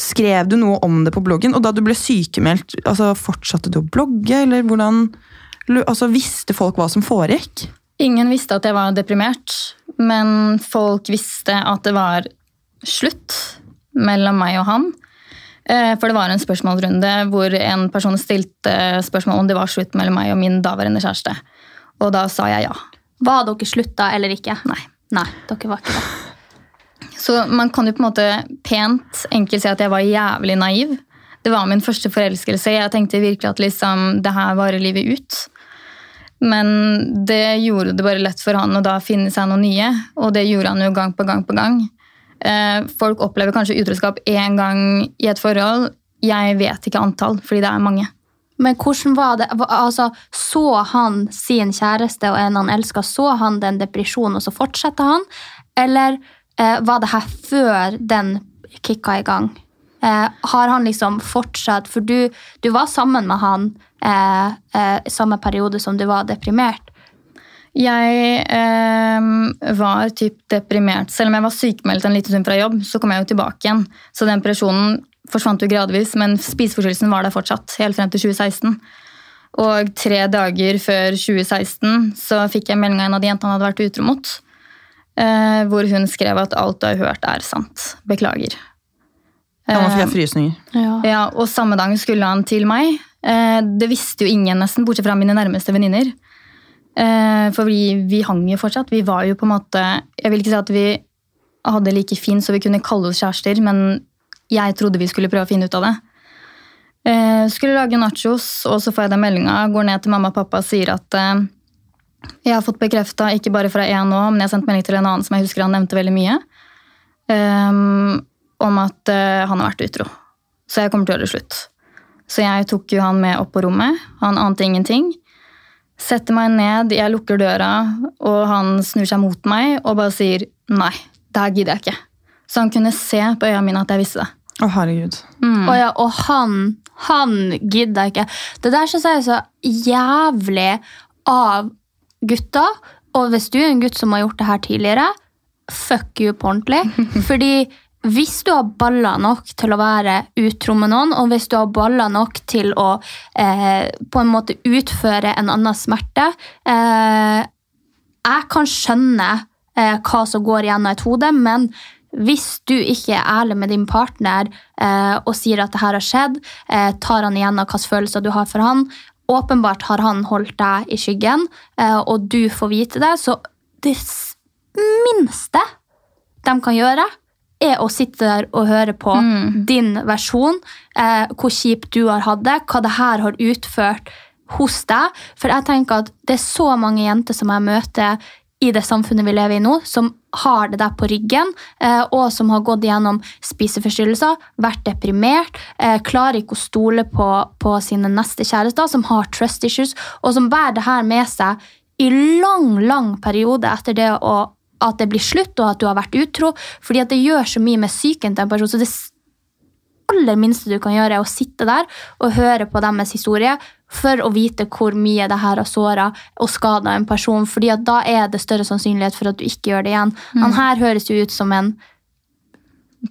Skrev du noe om det på bloggen? Og da du ble sykemeldt, altså, fortsatte du å blogge? Eller hvordan altså, Visste folk hva som foregikk? Ingen visste at jeg var deprimert, men folk visste at det var slutt mellom meg og han. Eh, For det var en spørsmålsrunde hvor en person stilte spørsmål om det var slutt mellom meg og min daværende kjæreste. Og da sa jeg ja. Var dere slutta eller ikke? Nei. Nei, dere var ikke det. Så man kan jo på en måte pent enkelt si at jeg var jævlig naiv. Det var min første forelskelse. Jeg tenkte virkelig at liksom, det her varer livet ut. Men det gjorde det bare lett for han å da finne seg noe nye, og det gjorde han jo gang på gang på gang. Eh, Folk opplever kanskje utroskap én gang i et forhold. Jeg vet ikke antall, fordi det er mange. Men hvordan var det? Altså, så han sin kjæreste og en han elska, så han den depresjonen, og så fortsatte han? Eller eh, var det her før den kicka i gang? Eh, har han liksom fortsatt For du, du var sammen med han eh, eh, samme periode som du var deprimert. Jeg eh, var typ deprimert. Selv om jeg var sykemeldt en liten stund fra jobb, så kom jeg jo tilbake igjen. Så den depresjonen forsvant jo gradvis, men spiseforstyrrelsen var der fortsatt. helt frem til 2016. Og tre dager før 2016 så fikk jeg melding av en av de jentene han hadde vært utro mot. Eh, hvor hun skrev at alt du har hørt, er sant. Beklager. Ja, nå fikk jeg Eh, frysninger. Ja. ja, og samme dag skulle han til meg. Eh, Det visste jo ingen, nesten, bortsett fra mine nærmeste venninner. Eh, For vi, vi hang jo fortsatt. Vi var jo på en måte Jeg vil ikke si at vi hadde det like fint så vi kunne kalle oss kjærester, men jeg trodde vi skulle prøve å finne ut av det. Eh, Skulle lage nachos, og så får jeg den meldinga. Går ned til mamma og pappa og sier at jeg har fått bekrefta, ikke bare fra én nå, men jeg har sendt melding til en annen som jeg husker han nevnte veldig mye, eh, om at uh, han har vært utro. Så jeg kommer til å gjøre det slutt. Så jeg tok jo han med opp på rommet. Han ante ingenting. Setter meg ned, jeg lukker døra, og han snur seg mot meg og bare sier nei, det her gidder jeg ikke. Så han kunne se på øynene mine at jeg visste det. Å, herregud. Mm. Og, ja, og han, han gidder ikke. Det der syns jeg er så jævlig av gutta. Og hvis du er en gutt som har gjort det her tidligere, fuck you på ordentlig. Fordi hvis du har baller nok til å være utro med noen, og hvis du har baller nok til å eh, på en måte utføre en annen smerte eh, Jeg kan skjønne eh, hva som går gjennom et hode, men hvis du ikke er ærlig med din partner eh, og sier at det her har skjedd, eh, tar han igjen av hvilke følelser du har for han, åpenbart har han holdt deg i skyggen, eh, og du får vite det, så det minste de kan gjøre, er å sitte der og høre på din versjon, eh, hvor kjipt du har hatt det, hva det her har utført hos deg. For jeg tenker at det er så mange jenter som jeg møter i det samfunnet vi lever i nå, som har det der på ryggen, eh, og som har gått gjennom spiseforstyrrelser, vært deprimert, eh, klarer ikke å stole på, på sine neste kjærester, som har trust issues, og som bærer det her med seg i lang, lang periode etter det å, at det blir slutt, og at du har vært utro, fordi at det gjør så mye med psyken til en person. så det aller minste du kan gjøre, er å sitte der og høre på deres historie for å vite hvor mye det her har såra og skada en person. fordi at da er det større sannsynlighet for at du ikke gjør det igjen. Han her høres jo ut som en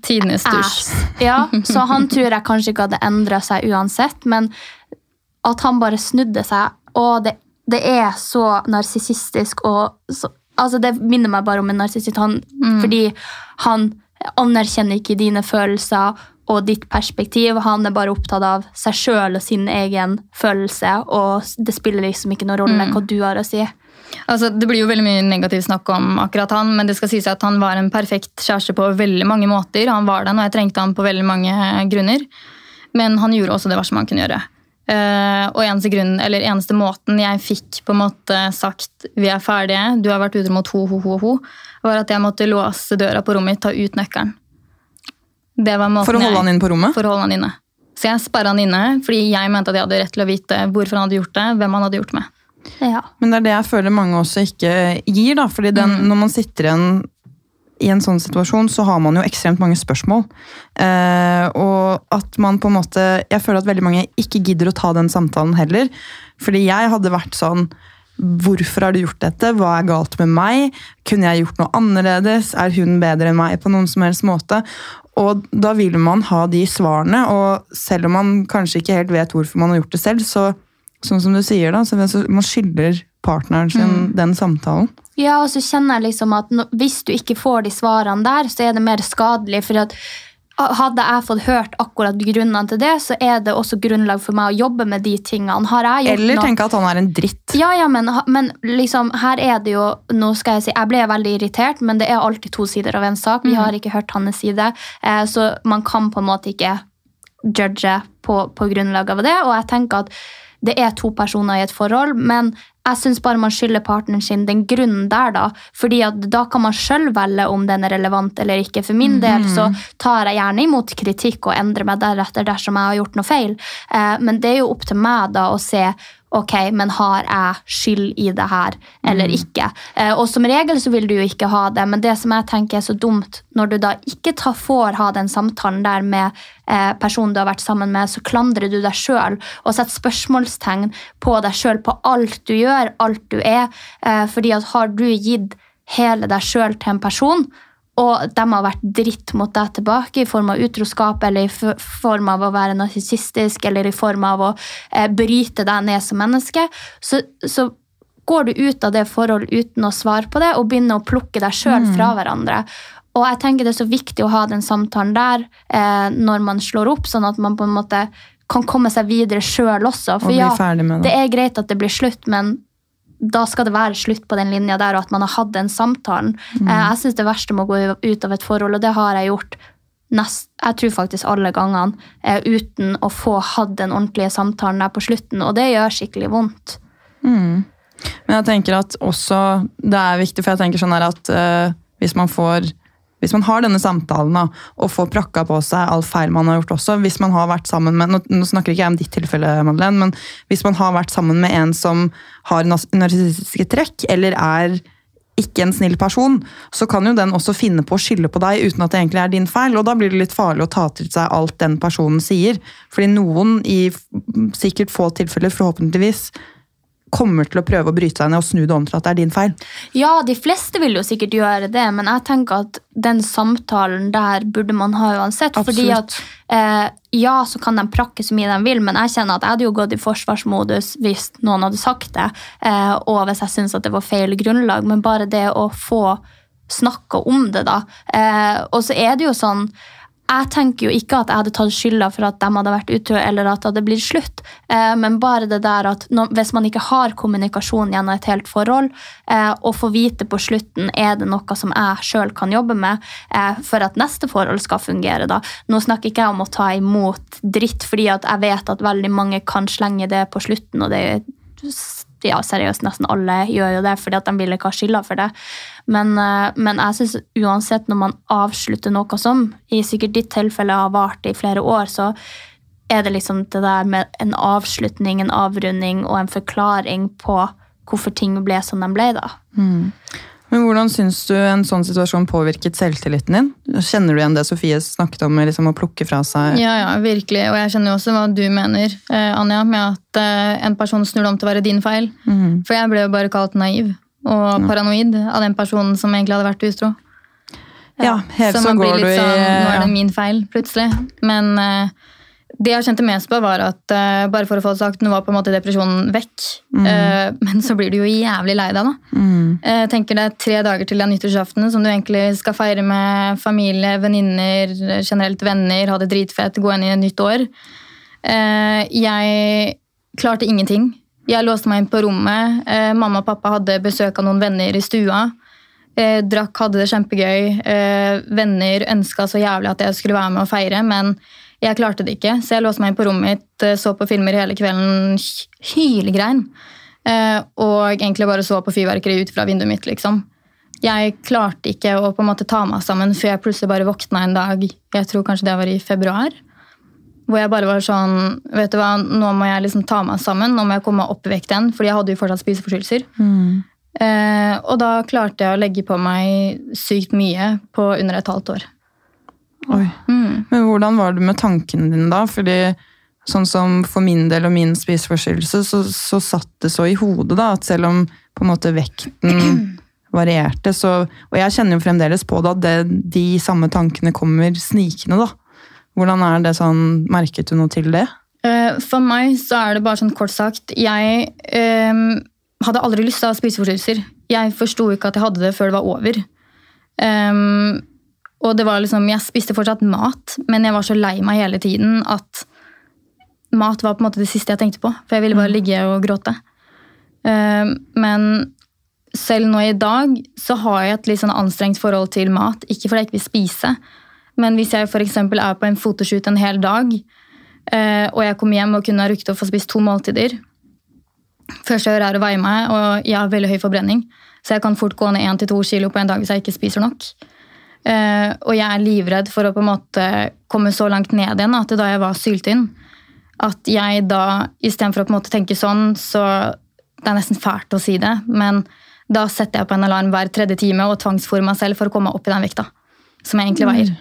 Tidenes dusj. Ja, så han tror jeg kanskje ikke hadde endra seg uansett, men at han bare snudde seg Og det, det er så narsissistisk og så, Altså, det minner meg bare om en narsissist, Mm. fordi han anerkjenner ikke dine følelser og ditt perspektiv. Han er bare opptatt av seg sjøl og sin egen følelse, og det spiller liksom ikke noen rolle hva du har å si. Altså, det blir jo veldig mye negativt snakk om akkurat han, men det skal sies at han var en perfekt kjæreste på veldig mange måter. Han var den, og jeg trengte han på veldig mange grunner. Men han gjorde også det verste man kunne gjøre. Eh, og eneste, grunnen, eller eneste måten jeg fikk på en måte sagt vi er ferdige, du har vært utro mot ho, ho, ho, ho, var at jeg måtte låse døra på rommet mitt, ta ut nøkkelen. Det var måten For å holde jeg- han inn på rommet? For å holde han inne. Så jeg sperra han inne fordi jeg mente at jeg hadde rett til å vite hvorfor han hadde gjort det, hvem han hadde gjort med. Men det er det jeg føler mange også ikke gir. da, fordi den, Når man sitter igjen i en sånn situasjon, så har man jo ekstremt mange spørsmål. Eh, og at man på en måte Jeg føler at veldig mange ikke gidder å ta den samtalen heller. Fordi jeg hadde vært sånn Hvorfor har du gjort dette? Hva er galt med meg? Kunne jeg gjort noe annerledes? Er hun bedre enn meg på noen som helst måte? Og da vil man ha de svarene, og selv om man kanskje ikke helt vet hvorfor man har gjort det selv, så sånn som du sier da, så man skylder partneren sin Mm. den samtalen. Ja, og så kjenner jeg liksom at no, hvis du ikke får de svarene der, så er det mer skadelig. For at hadde jeg fått hørt akkurat grunnene til det, så er det også grunnlag for meg å jobbe med de tingene. Har jeg gjort Eller tenke at han er en dritt. Ja, ja, men, men liksom, her er det jo Nå skal jeg si, jeg ble veldig irritert, men det er alltid to sider av en sak. Vi Mhm. har ikke hørt hans side, eh, så man kan på en måte ikke judge på, på grunnlag av det. Og jeg tenker at det er to personer i et forhold, men jeg syns bare man skylder partneren sin den grunnen der, da. fordi at da kan man sjøl velge om den er relevant eller ikke. For min del så tar jeg gjerne imot kritikk og endrer meg deretter dersom jeg har gjort noe feil. Eh, men det er jo opp til meg da å se ok, men har jeg skyld i det her eller ikke. Eh, og som regel så vil du jo ikke ha det, men det som jeg tenker er så dumt, når du da ikke tar, får ha den samtalen der med eh, personen du har vært sammen med, så klandrer du deg sjøl og setter spørsmålstegn på deg sjøl på alt du gjør, alt du er. Eh, fordi at har du gitt hele deg sjøl til en person, og de har vært dritt mot deg tilbake i form av utroskap eller i form av å være narsissistisk eller i form av å eh, bryte deg ned som menneske, så, så går du ut av det forholdet uten å svare på det og begynner å plukke deg sjøl Mm. fra hverandre. Og jeg tenker det er så viktig å ha den samtalen der eh, når man slår opp, sånn at man på en måte kan komme seg videre sjøl også. For Og ja, det. det er greit at det blir slutt, men da skal det være slutt på den linja der, og at man har hatt den samtalen. Mm. Eh, Jeg syns det verste med å gå ut av et forhold, og det har jeg gjort nest, jeg tror faktisk alle gangene, eh, uten å få hatt den ordentlige samtalen der på slutten, og det gjør skikkelig vondt. Mm. Men jeg tenker at også det er viktig, for jeg tenker sånn her at uh, hvis man får hvis man har denne samtalen og får prakka på seg all feil man har gjort også, hvis man har vært sammen med, nå, snakker ikke jeg om ditt tilfelle, Madeleine, men hvis man har vært sammen med en som har narsissistiske trekk, eller er ikke en snill person, så kan jo den også finne på å skylde på deg uten at det egentlig er din feil. Og da blir det litt farlig å ta til seg alt den personen sier. Fordi noen, i sikkert få tilfeller, forhåpentligvis, kommer til å prøve å bryte seg ned og snu det om til at det er din feil. Ja, de fleste vil jo sikkert gjøre det, men jeg tenker at den samtalen der burde man ha uansett. Fordi at eh, ja, så kan de prakke så mye de vil, men jeg kjenner at jeg hadde jo gått i forsvarsmodus hvis noen hadde sagt det, eh, og hvis jeg syntes at det var feil grunnlag. Men bare det å få snakka om det, da. Eh, og så er det jo sånn jeg tenker jo ikke at jeg hadde tatt skylda for at de hadde vært utro, eller at det hadde blitt slutt, eh, men bare det der at hvis man ikke har kommunikasjon gjennom et helt forhold, eh, og får vite på slutten er det noe som jeg sjøl kan jobbe med eh, for at neste forhold skal fungere, da. Nå snakker ikke jeg om å ta imot dritt, fordi at jeg vet at veldig mange kan slenge det på slutten, og det er ja, seriøst, nesten alle gjør jo det fordi at de vil ikke ha skylda for det. Men, eh, men jeg synes uansett når man avslutter noe som i sikkert ditt tilfelle har vart i flere år, så er det liksom det der med en avslutning, en avrunding og en forklaring på hvorfor ting ble som de ble, da. Men hvordan syns du en sånn situasjon påvirket selvtilliten din? Kjenner du igjen det Sofie snakket om, liksom å plukke fra seg Ja, ja, virkelig. Og jeg kjenner jo også hva du mener, eh, Anja, med at eh, en person snur det om til å være din feil. Mm. For jeg ble jo bare kalt naiv og paranoid av den personen som egentlig hadde vært utro. Ja, helt så man blir litt sånn, Nå er det min feil, plutselig. Men eh, det jeg kjente mest på, var at uh, bare for å få det sagt, nå var på en måte depresjonen vekk. Eh, men så blir du jo jævlig lei deg, da. Mm. Uh, tenker det er tre dager til den nyttårsaften, som du egentlig skal feire med familie, venninner, generelt venner, ha det dritfett, gå inn i et nytt år. Jeg klarte ingenting. Jeg låste meg inn på rommet. Mamma og pappa hadde besøk av noen venner i stua. Eh, Drakk, hadde det kjempegøy. Eh, Venner ønska så jævlig at jeg skulle være med og feire, men jeg klarte det ikke. Så jeg låste meg inn på rommet mitt, eh, så på filmer hele kvelden, hylegrein. Eh, Og egentlig bare så på fyrverkeri ut fra vinduet mitt, liksom. Jeg klarte ikke å på en måte ta meg sammen før jeg plutselig bare våkna en dag, jeg tror kanskje det var i februar, hvor jeg bare var sånn Vet du hva, nå må jeg liksom ta meg sammen, nå må jeg komme meg opp i vekt igjen, fordi jeg hadde jo fortsatt spiseforstyrrelser. Mm. Eh, og da klarte jeg å legge på meg sykt mye på under et halvt år. Oi. Mm. Men hvordan var det med tankene dine da? Fordi sånn som for min del og min spiseforstyrrelse, så, så satt det så i hodet da, at selv om på en måte vekten varierte, så Og jeg kjenner jo fremdeles på det at det, de samme tankene kommer snikende, da. Hvordan er det sånn Merket du noe til det? Eh, For meg så er det bare sånn kort sagt Jeg eh, hadde aldri lyst til å ha spiseforstyrrelser. Jeg forsto ikke at jeg hadde det før det var over. Ehm, og det var liksom, Jeg spiste fortsatt mat, men jeg var så lei meg hele tiden at mat var på en måte det siste jeg tenkte på. For jeg ville bare ligge og gråte. Ehm, men selv nå i dag så har jeg et litt sånn anstrengt forhold til mat. Ikke fordi jeg ikke vil spise, men hvis jeg eksempel er på en fotoshoot en hel dag, eh, og jeg kommer hjem og kunne ha rukket å få spist to måltider Første jeg gjør, er å veie meg, og jeg har veldig høy forbrenning. Så jeg kan fort gå ned 1-2 kilo på en dag hvis jeg ikke spiser nok. Eh, og jeg er livredd for å på en måte komme så langt ned igjen at da jeg var syltynn, at jeg da istedenfor å på en måte tenke sånn, så Det er nesten fælt å si det, men da setter jeg på en alarm hver tredje time og tvangsfôrer meg selv for å komme meg opp i den vekta som jeg egentlig veier.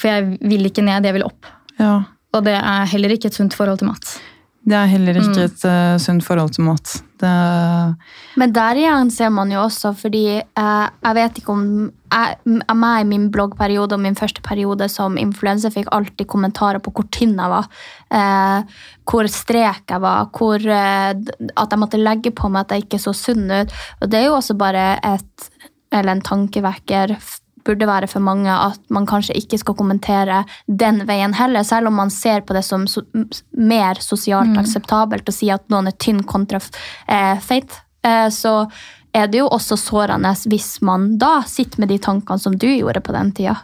For jeg vil ikke ned, jeg vil opp. Ja. Og det er heller ikke et sunt forhold til mat. Det er heller ikke Mm. et uh, sunt forhold til mat. Det, Men der igjen ser man jo også, fordi uh, jeg vet ikke om jeg, meg i min bloggperiode og min første periode som influenser fikk alltid kommentarer på hvor tynn jeg var, eh, hvor strek jeg var, hvor, eh, at jeg måtte legge på meg at jeg ikke så sunn ut. Og det er jo også bare et, eller en tankevekker burde være for mange at man kanskje ikke skal kommentere den veien heller, selv om man ser på det som so mer sosialt akseptabelt å si at noen er tynn kontra eh, feit. Eh, så er det jo også sårende hvis man da sitter med de tankene som du gjorde på den tida.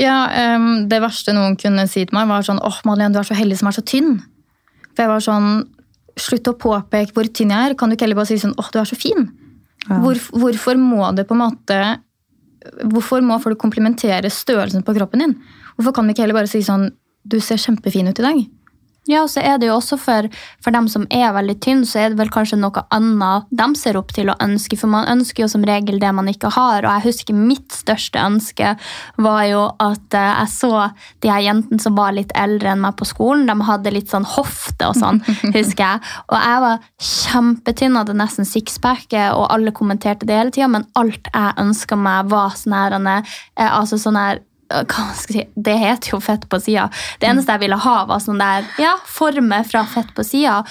Ja, um, Det verste noen kunne si til meg, var sånn åh, Madeleine, du er så heldig som er så tynn. For jeg var sånn Slutt å påpeke hvor tynn jeg er. Kan du ikke heller bare si sånn åh, du er så fin? Hvor, hvorfor må det på en måte Hvorfor må folk komplimentere størrelsen på kroppen din? Hvorfor kan vi ikke heller bare si sånn Du ser kjempefin ut i dag. Ja, og så er det jo også for, for dem som er veldig tynne, så er det vel kanskje noe annet de ser opp til å ønske. For man ønsker jo som regel det man ikke har. Og jeg husker mitt største ønske var jo at eh, jeg så de her jentene som var litt eldre enn meg på skolen. De hadde litt sånn hofte og sånn, husker jeg. Og jeg var kjempetynn, hadde nesten sixpacket, og alle kommenterte det hele tida. Men alt jeg ønska meg, var sånn her, eh, altså sånn her si, Det heter jo fett på sida. Det eneste jeg ville ha, var sånn der, ja, former fra fett på sida.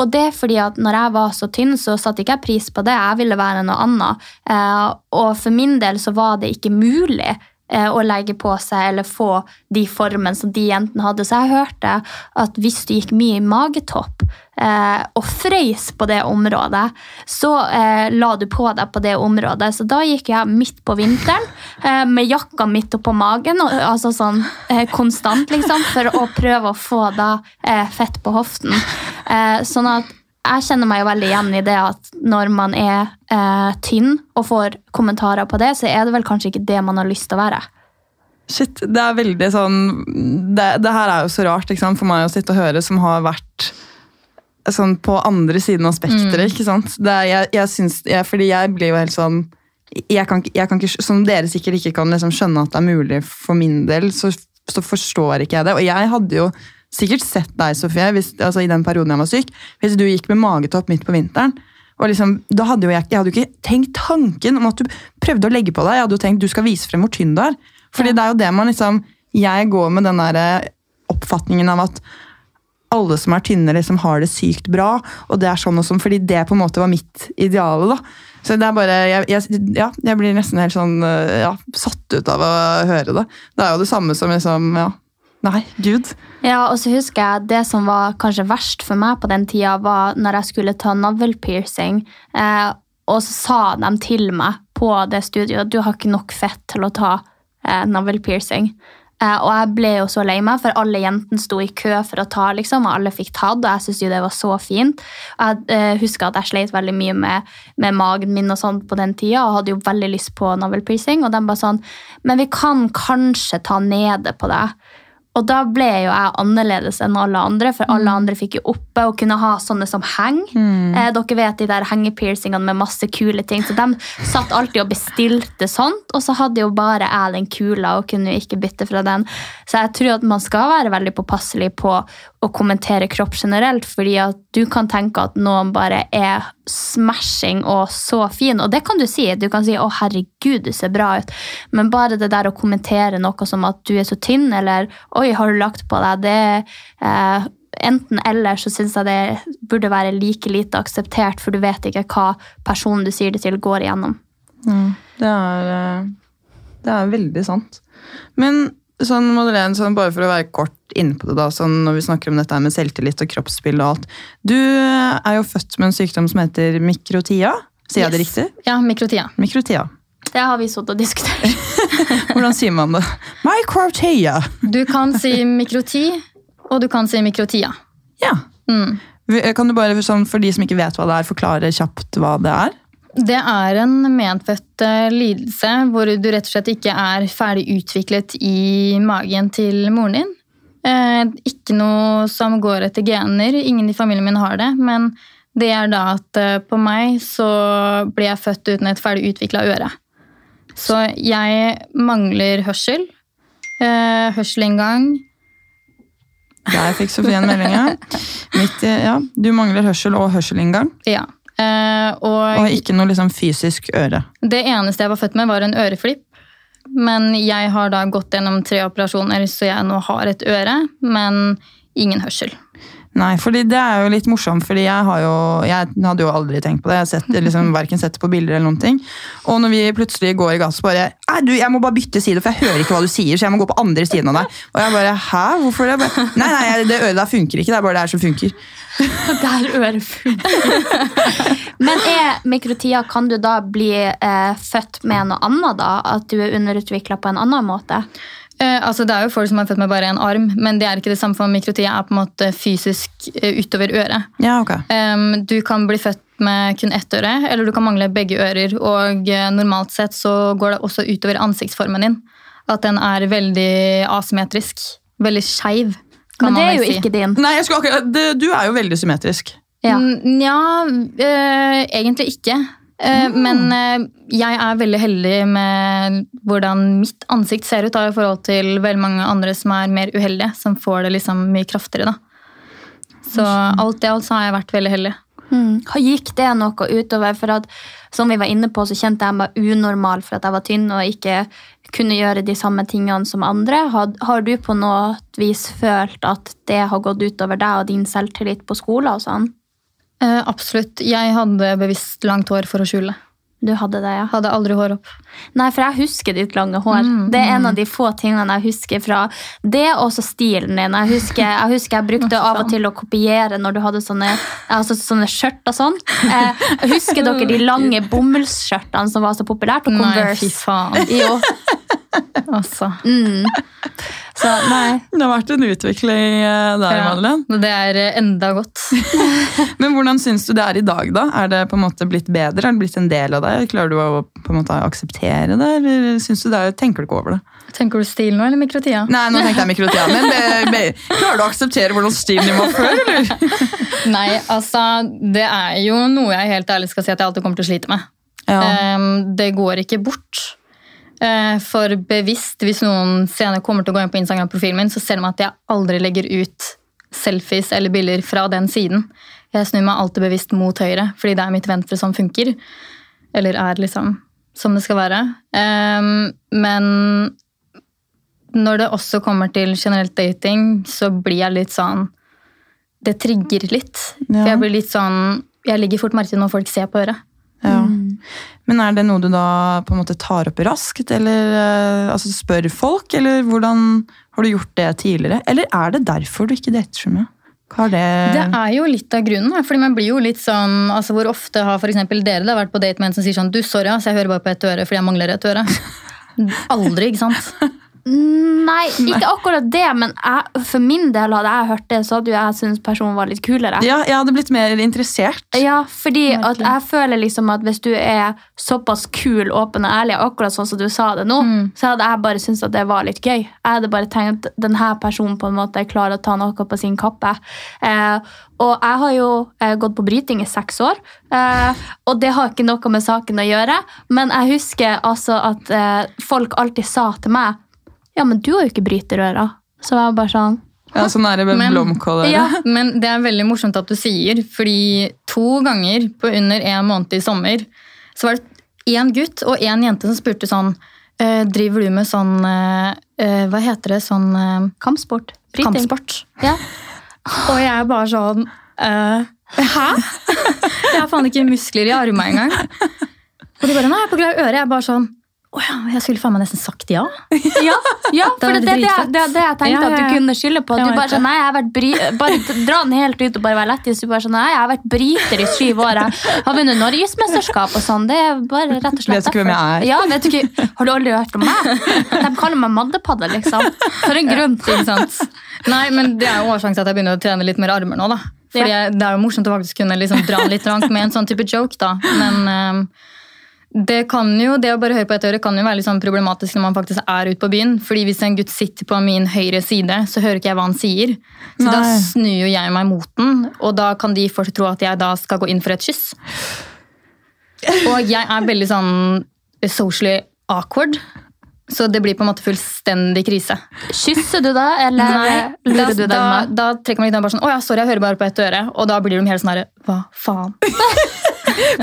Og det er fordi at når jeg var så tynn, så satte ikke jeg pris på det. Jeg ville være noe annet. Eh, og for min del så var det ikke mulig å legge på seg eller få de formene som de jentene hadde. Så jeg hørte at hvis du gikk mye i magetopp eh, og frøys på det området, så eh, la du på deg på det området. Så da gikk jeg midt på vinteren eh, med jakka midt oppå magen, altså sånn eh, konstant, liksom, for å prøve å få da eh, fett på hoften. Eh, sånn at jeg kjenner meg jo veldig igjen i det at når man er eh, tynn og får kommentarer på det, så er det vel kanskje ikke det man har lyst til å være. Shit, det er veldig sånn Det, det her er jo så rart for meg å sitte og høre, som har vært sånn på andre siden av spekteret. ikke sant? Det er, jeg, jeg syns, jeg, fordi jeg blir jo helt sånn jeg kan, jeg kan ikke, Som dere sikkert ikke kan liksom skjønne at det er mulig for min del, så, så forstår ikke jeg det. Og jeg hadde jo sikkert sett deg, Sofie, hvis, altså i den perioden jeg var syk, hvis du gikk med magetopp midt på vinteren. Og liksom, da hadde jo jeg, jeg hadde jo ikke tenkt tanken om at du prøvde å legge på deg. Jeg hadde jo tenkt du skal vise frem hvor tynn du er. Fordi det er jo det man liksom Jeg går med den der eh, oppfatningen av at alle som er tynne, liksom har det sykt bra. Og det er sånn og sånn, fordi det på en måte var mitt ideale. da. Så det er bare, jeg, jeg, ja, jeg blir nesten helt sånn øh, ja, satt ut av å høre det. Det er jo det samme som liksom ja, Nei, gud. Ja, og så husker jeg Det som var kanskje verst for meg på den tida, var når jeg skulle ta navlepiercing. Eh, og så sa de til meg på det studioet du har ikke nok fett til å ta eh, navlepiercing. Eh, og jeg ble jo så lei meg, for alle jentene sto i kø for å ta, liksom, og alle fikk tatt, og jeg syntes jo det var så fint. Jeg eh, husker at jeg sleit veldig mye med, med magen min og sånt på den tida, og hadde jo veldig lyst på navlepiercing, og de bare sånn Men vi kan kanskje ta nede på det. Og da ble jo jeg annerledes enn alle andre, for alle andre fikk jo oppe og kunne ha sånne som heng. Eh, dere vet de der hengepiercingene med masse kule ting, så de satt alltid og bestilte sånt, og så hadde jo bare jeg den kula og kunne jo ikke bytte fra den. Så jeg tror at man skal være veldig påpasselig på å kommentere kropp generelt, fordi at du kan tenke at noen bare er smashing og så fin, og det kan du si. Du kan si 'Å, herregud, du ser bra ut', men bare det der å kommentere noe som at du er så tynn, eller 'oi, har du lagt på deg', det eh, Enten eller så syns jeg det burde være like lite akseptert, for du vet ikke hva personen du sier det til, går igjennom. Det er, øh, det er veldig sant. Men sånn, Madeleine, sånn, bare for å være kort inne på det, da, sånn, når vi snakker om dette med selvtillit og kroppsspill og alt. Du er jo født med en sykdom som heter mikrotia. Sier jeg det riktig? Ja, mikrotia. Mikrotia. Det har vi sittet og diskutert. Hvordan sier man det? Microtia. Du kan si mikroti, og du kan si mikrotia. Ja. Mm. Kan du bare, sånn, for de som ikke vet hva det er, forklare kjapt hva det er? Det er en medfødt eh, lidelse hvor du rett og slett ikke er ferdig utviklet i magen til moren din. Eh, ikke noe som går etter gener. Ingen i familien min har det. Men det er da at eh, på meg så ble jeg født uten et ferdig utvikla øre. Så jeg mangler hørsel. Hørselinngang. Der fikk Sofie en melding, ja. Midt ja. Du mangler hørsel og hørselinngang, Ja. Eh, og og ikke noe liksom fysisk øre. Det eneste jeg var født med, var en øreflipp. Men jeg har da gått gjennom tre operasjoner, så jeg nå har et øre, men ingen hørsel. Nei, fordi det er jo litt morsomt, fordi jeg, jo, jeg hadde jo aldri tenkt på det. Jeg har liksom, sett det på bilder eller noen ting. Og når vi plutselig går i gass, bare du, jeg må bare bytte side, for jeg hører ikke hva du sier, så jeg må gå på andre siden av deg. Og jeg bare Hæ? Hvorfor det? Nei, nei, det øret der funker ikke. Det er bare det her som funker. Der øret funker. Men er mikrotida, kan du da bli eh, født med noe annet, da? At du er underutvikla på en annen måte? Eh, altså Det er jo folk som er født med bare en arm, men det er ikke det samme for mikrotia er på en måte fysisk eh, utover øret. Ja, ok. Em, du kan bli født med kun ett øre, eller du kan mangle begge ører. Og eh, normalt sett så går det også utover ansiktsformen din. At den er veldig asymmetrisk. Veldig skeiv. Men det er jo si. ikke din. Nei, jeg skulle akkurat, det, Du er jo veldig symmetrisk. Ja. Nja, øh, egentlig ikke. Eh, Men eh, jeg er veldig heldig med hvordan mitt ansikt ser ut da, i forhold til veldig mange andre som er mer uheldige, som får det liksom mye kraftigere. da. Så alt i alt så har jeg vært veldig heldig. Mm. Gikk det noe utover? For at, som vi var inne på, så kjente jeg meg unormal for at jeg var tynn og ikke kunne gjøre de samme tingene som andre. Har, har du på noe vis følt at det har gått utover deg og din selvtillit på skolen og sånn? Eh, absolutt. Jeg hadde bevisst langt hår for å skjule. Du hadde det, ja? Hadde aldri hår opp. Nei, for jeg husker ditt lange hår. Mm, Det er en av de få tingene jeg husker fra det, og også stilen din. Jeg husker jeg, husker jeg brukte av og til å kopiere når du hadde sånne, altså sånne skjørt og sånn. Eh, husker dere de lange bomullsskjørtene som var så populært? Og Nei, fy faen. Jo. Altså. Mm. Så nei. Det har vært en utvikling eh, der, Ja, Madeleine. det er eh, enda godt. Men hvordan syns du det er i dag, da? Er det på en måte blitt bedre? Er det blitt en del av deg? Klarer du å på en måte akseptere det, eller synes du det er, tenker du ikke over det? Tenker du stil nå, eller mikrotida? Nei, nå tenkte jeg mikrotida. men be, be, klarer du å akseptere hvordan stilen din var før, eller? Nei, altså, det er jo noe jeg helt ærlig skal si at jeg alltid kommer til å slite med. Ja. Um, det går ikke bort. Eh, for bevisst, hvis noen senere kommer til å gå inn på Instagram-profilen min, så ser de at jeg aldri legger ut selfies eller bilder fra den siden. Jeg snur meg alltid bevisst mot høyre, fordi det er mitt venstre som funker. Eller er liksom som det skal være. Ehm, men når det også kommer til generelt dating, så blir jeg litt sånn Det trigger litt. Ja. For jeg blir litt sånn Jeg legger fort merke til når folk ser på øret. Ja. Men er det noe du da på en måte tar opp raskt, eller eh, altså spør folk, eller hvordan har du gjort det tidligere? Eller er det derfor du ikke dater så mye? Det, Det er jo litt av grunnen. fordi man blir jo litt sånn, altså Hvor ofte har for dere da vært på date med en som sier sånn Du, sorry, ass, jeg hører bare på ett øre fordi jeg mangler et øre. Aldri, ikke sant? Nei, ikke akkurat det, men jeg, for min del hadde jeg hørt det, så hadde jo jeg syntes personen var litt kulere. Ja, jeg hadde blitt mer interessert. Ja, fordi at jeg føler liksom at hvis du er såpass kul, åpen og ærlig, akkurat sånn som du sa det nå, så hadde jeg bare syntes at det var litt gøy. Jeg hadde bare tenkt at denne personen på en måte klarer å ta noe på sin kappe. Eh, og jeg har jo eh, gått på bryting i seks år, eh, og det har ikke noe med saken å gjøre, men jeg husker altså at eh, folk alltid sa til meg ja, men du har jo ikke bryterøra. Så jeg var bare sånn Ja, sånn er det med Men- blomkål. Ja, men det er veldig morsomt at du sier, fordi to ganger på under en måned i sommer, så var det én gutt og én jente som spurte sånn «Eh, Driver du med sånn eh, eh, Hva heter det? Sånn kampsport. Bryting. kampsport? Ja. Og jeg er bare sånn eh, Hæ? Jeg har faen ikke muskler i armene engang. Og de bare Nei, jeg er på glad i øret. Jeg er bare sånn Å ja, jeg skulle faen meg nesten sagt ja. Ja, ja for det, det det, det, det, jeg tenkte Ja, ja, at du kunne skylde på. Du bare sånn, nei, jeg har vært bry, bare Dra den helt ut og bare være lettis. Du bare sånn, nei, jeg har vært bryter i syv år. Jeg har vunnet norgesmesterskap og sånn. Det er bare rett og slett Vet du ikke hvem jeg er? Ja, vet du ikke, Har du aldri hørt om meg? De kaller meg maddepadde, liksom. For en grunn. Ikke sant? Nei, men det er jo årsaken til at jeg begynner å trene litt mer armer nå. da. Fordi Ja. Det er jo morsomt å faktisk kunne liksom dra litt langt med en sånn type joke. da. Men ehm, det kan jo, det å bare høre på et øre kan jo være litt sånn problematisk når man faktisk er ute på byen. fordi hvis en gutt sitter på min høyre side, så hører ikke jeg hva han sier. Så da snur jo jeg meg mot den, og da kan de fortsatt tro at jeg da skal gå inn for et kyss. Og jeg er veldig sånn socially awkward. Så det blir på en måte fullstendig krise. Kysser du da, eller Nei, lurer du dem da, da trekker man litt an bare sånn, å ja, sorry, jeg hører bare på ett øre. Og da blir de helt sånn herre hva faen?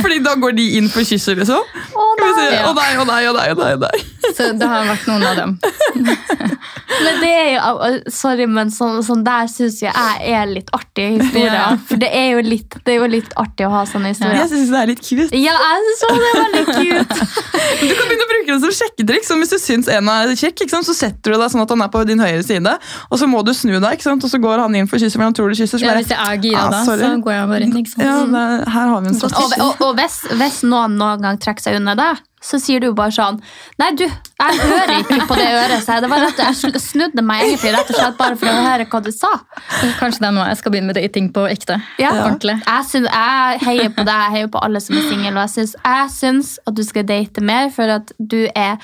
Fordi da går de inn for kysset, liksom? Å nei, å nei, å nei, å nei, å nei. Så det har vært noen av dem. Men det er jo, sorry, men sånn, sånn der syns jeg er litt artig historie. Ja. For det er, jo litt, det er jo litt artig å ha sånne historier. Jeg syns det er litt cute. Ja, jeg synes også det er veldig cute. Du kan begynne å bruke det som sjekketrikk. Som hvis du syns en er kjekk, ikke sant? så setter du deg sånn at han er på din høyre side, og så må du snu deg, ikke sant? og så går han inn for kysset, men han tror du kysser. Så Ja, hvis jeg er gira Ah, da, så går jeg bare inn, ikke sant? ja, det, her har vi en Og, strategi. og, og hvis, hvis noen noen gang trekker seg unna deg, så sier du bare sånn Nei, du, jeg hører ikke på det øret. Så det var rett, jeg snudde meg egentlig rett og slett bare for å høre hva du sa. Kanskje det er noe jeg skal begynne med dating på ekte. Ja. Ordentlig. Jeg, synes, jeg heier på deg, jeg heier på alle som er single, og jeg syns, jeg syns at du skal date mer, for at du er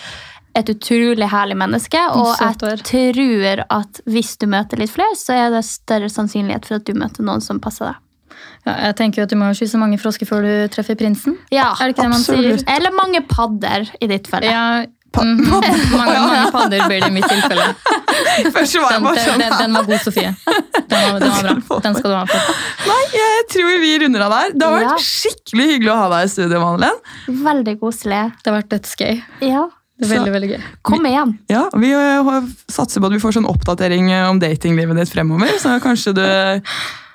et utrolig herlig menneske. Og jeg tror at hvis du møter litt flere, så er det større sannsynlighet for at du møter noen som passer deg. Ja, jeg tenker jo at Du må kysse mange frosker før du treffer prinsen. Ja, er det ikke det man sier? Eller mange padder, i ditt felle. Ja, mhm. mange, mange padder blir det i mitt tilfelle. Først var jeg bare sånn den, den var god, Sofie. Den var, den var bra. Den skal du ha for. Nei, jeg tror vi runder av der. Det har vært Ja. skikkelig hyggelig å ha deg i studio, Madeleine. Veldig koselig. Det har vært dødsgøy. Ja. Det er veldig, veldig gøy. Kom igjen. Ja, Vi øh, satser på at vi får sånn oppdatering øh, om datinglivet ditt fremover, så kanskje du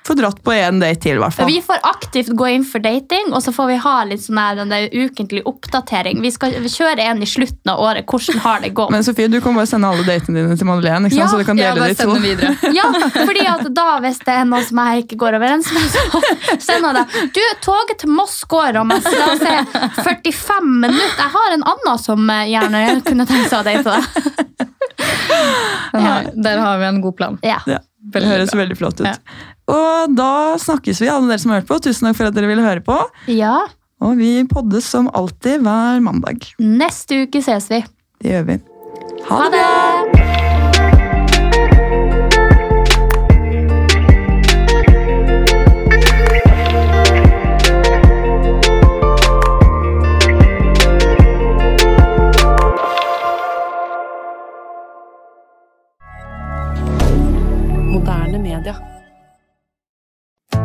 får dratt på en date til, i hvert fall. Vi får aktivt gå inn for dating, og så får vi ha litt sånn her, den der ukentlig oppdatering. Vi skal kjøre en i slutten av året. Hvordan har det gått? Men Sofie, du kan bare sende alle datene dine til Madeleine, ikke sant? Ja, så du kan dele bare de to. videre. Ja, fordi at da hvis det er noe som jeg ikke går overens med, så sender jeg det. Du, toget til Moss går om la oss se, 45 minutter. Jeg har en annen som eh, gjerne kunne tenkt seg å date deg. Der har vi en god plan. Ja. Ja, det høres bra. veldig flott ut. Ja. Og da snakkes vi, alle dere som har hørt på. Tusen takk for at dere ville høre på. ja. Og vi poddes som alltid hver mandag. Neste uke ses vi. Det gjør vi. Ha det!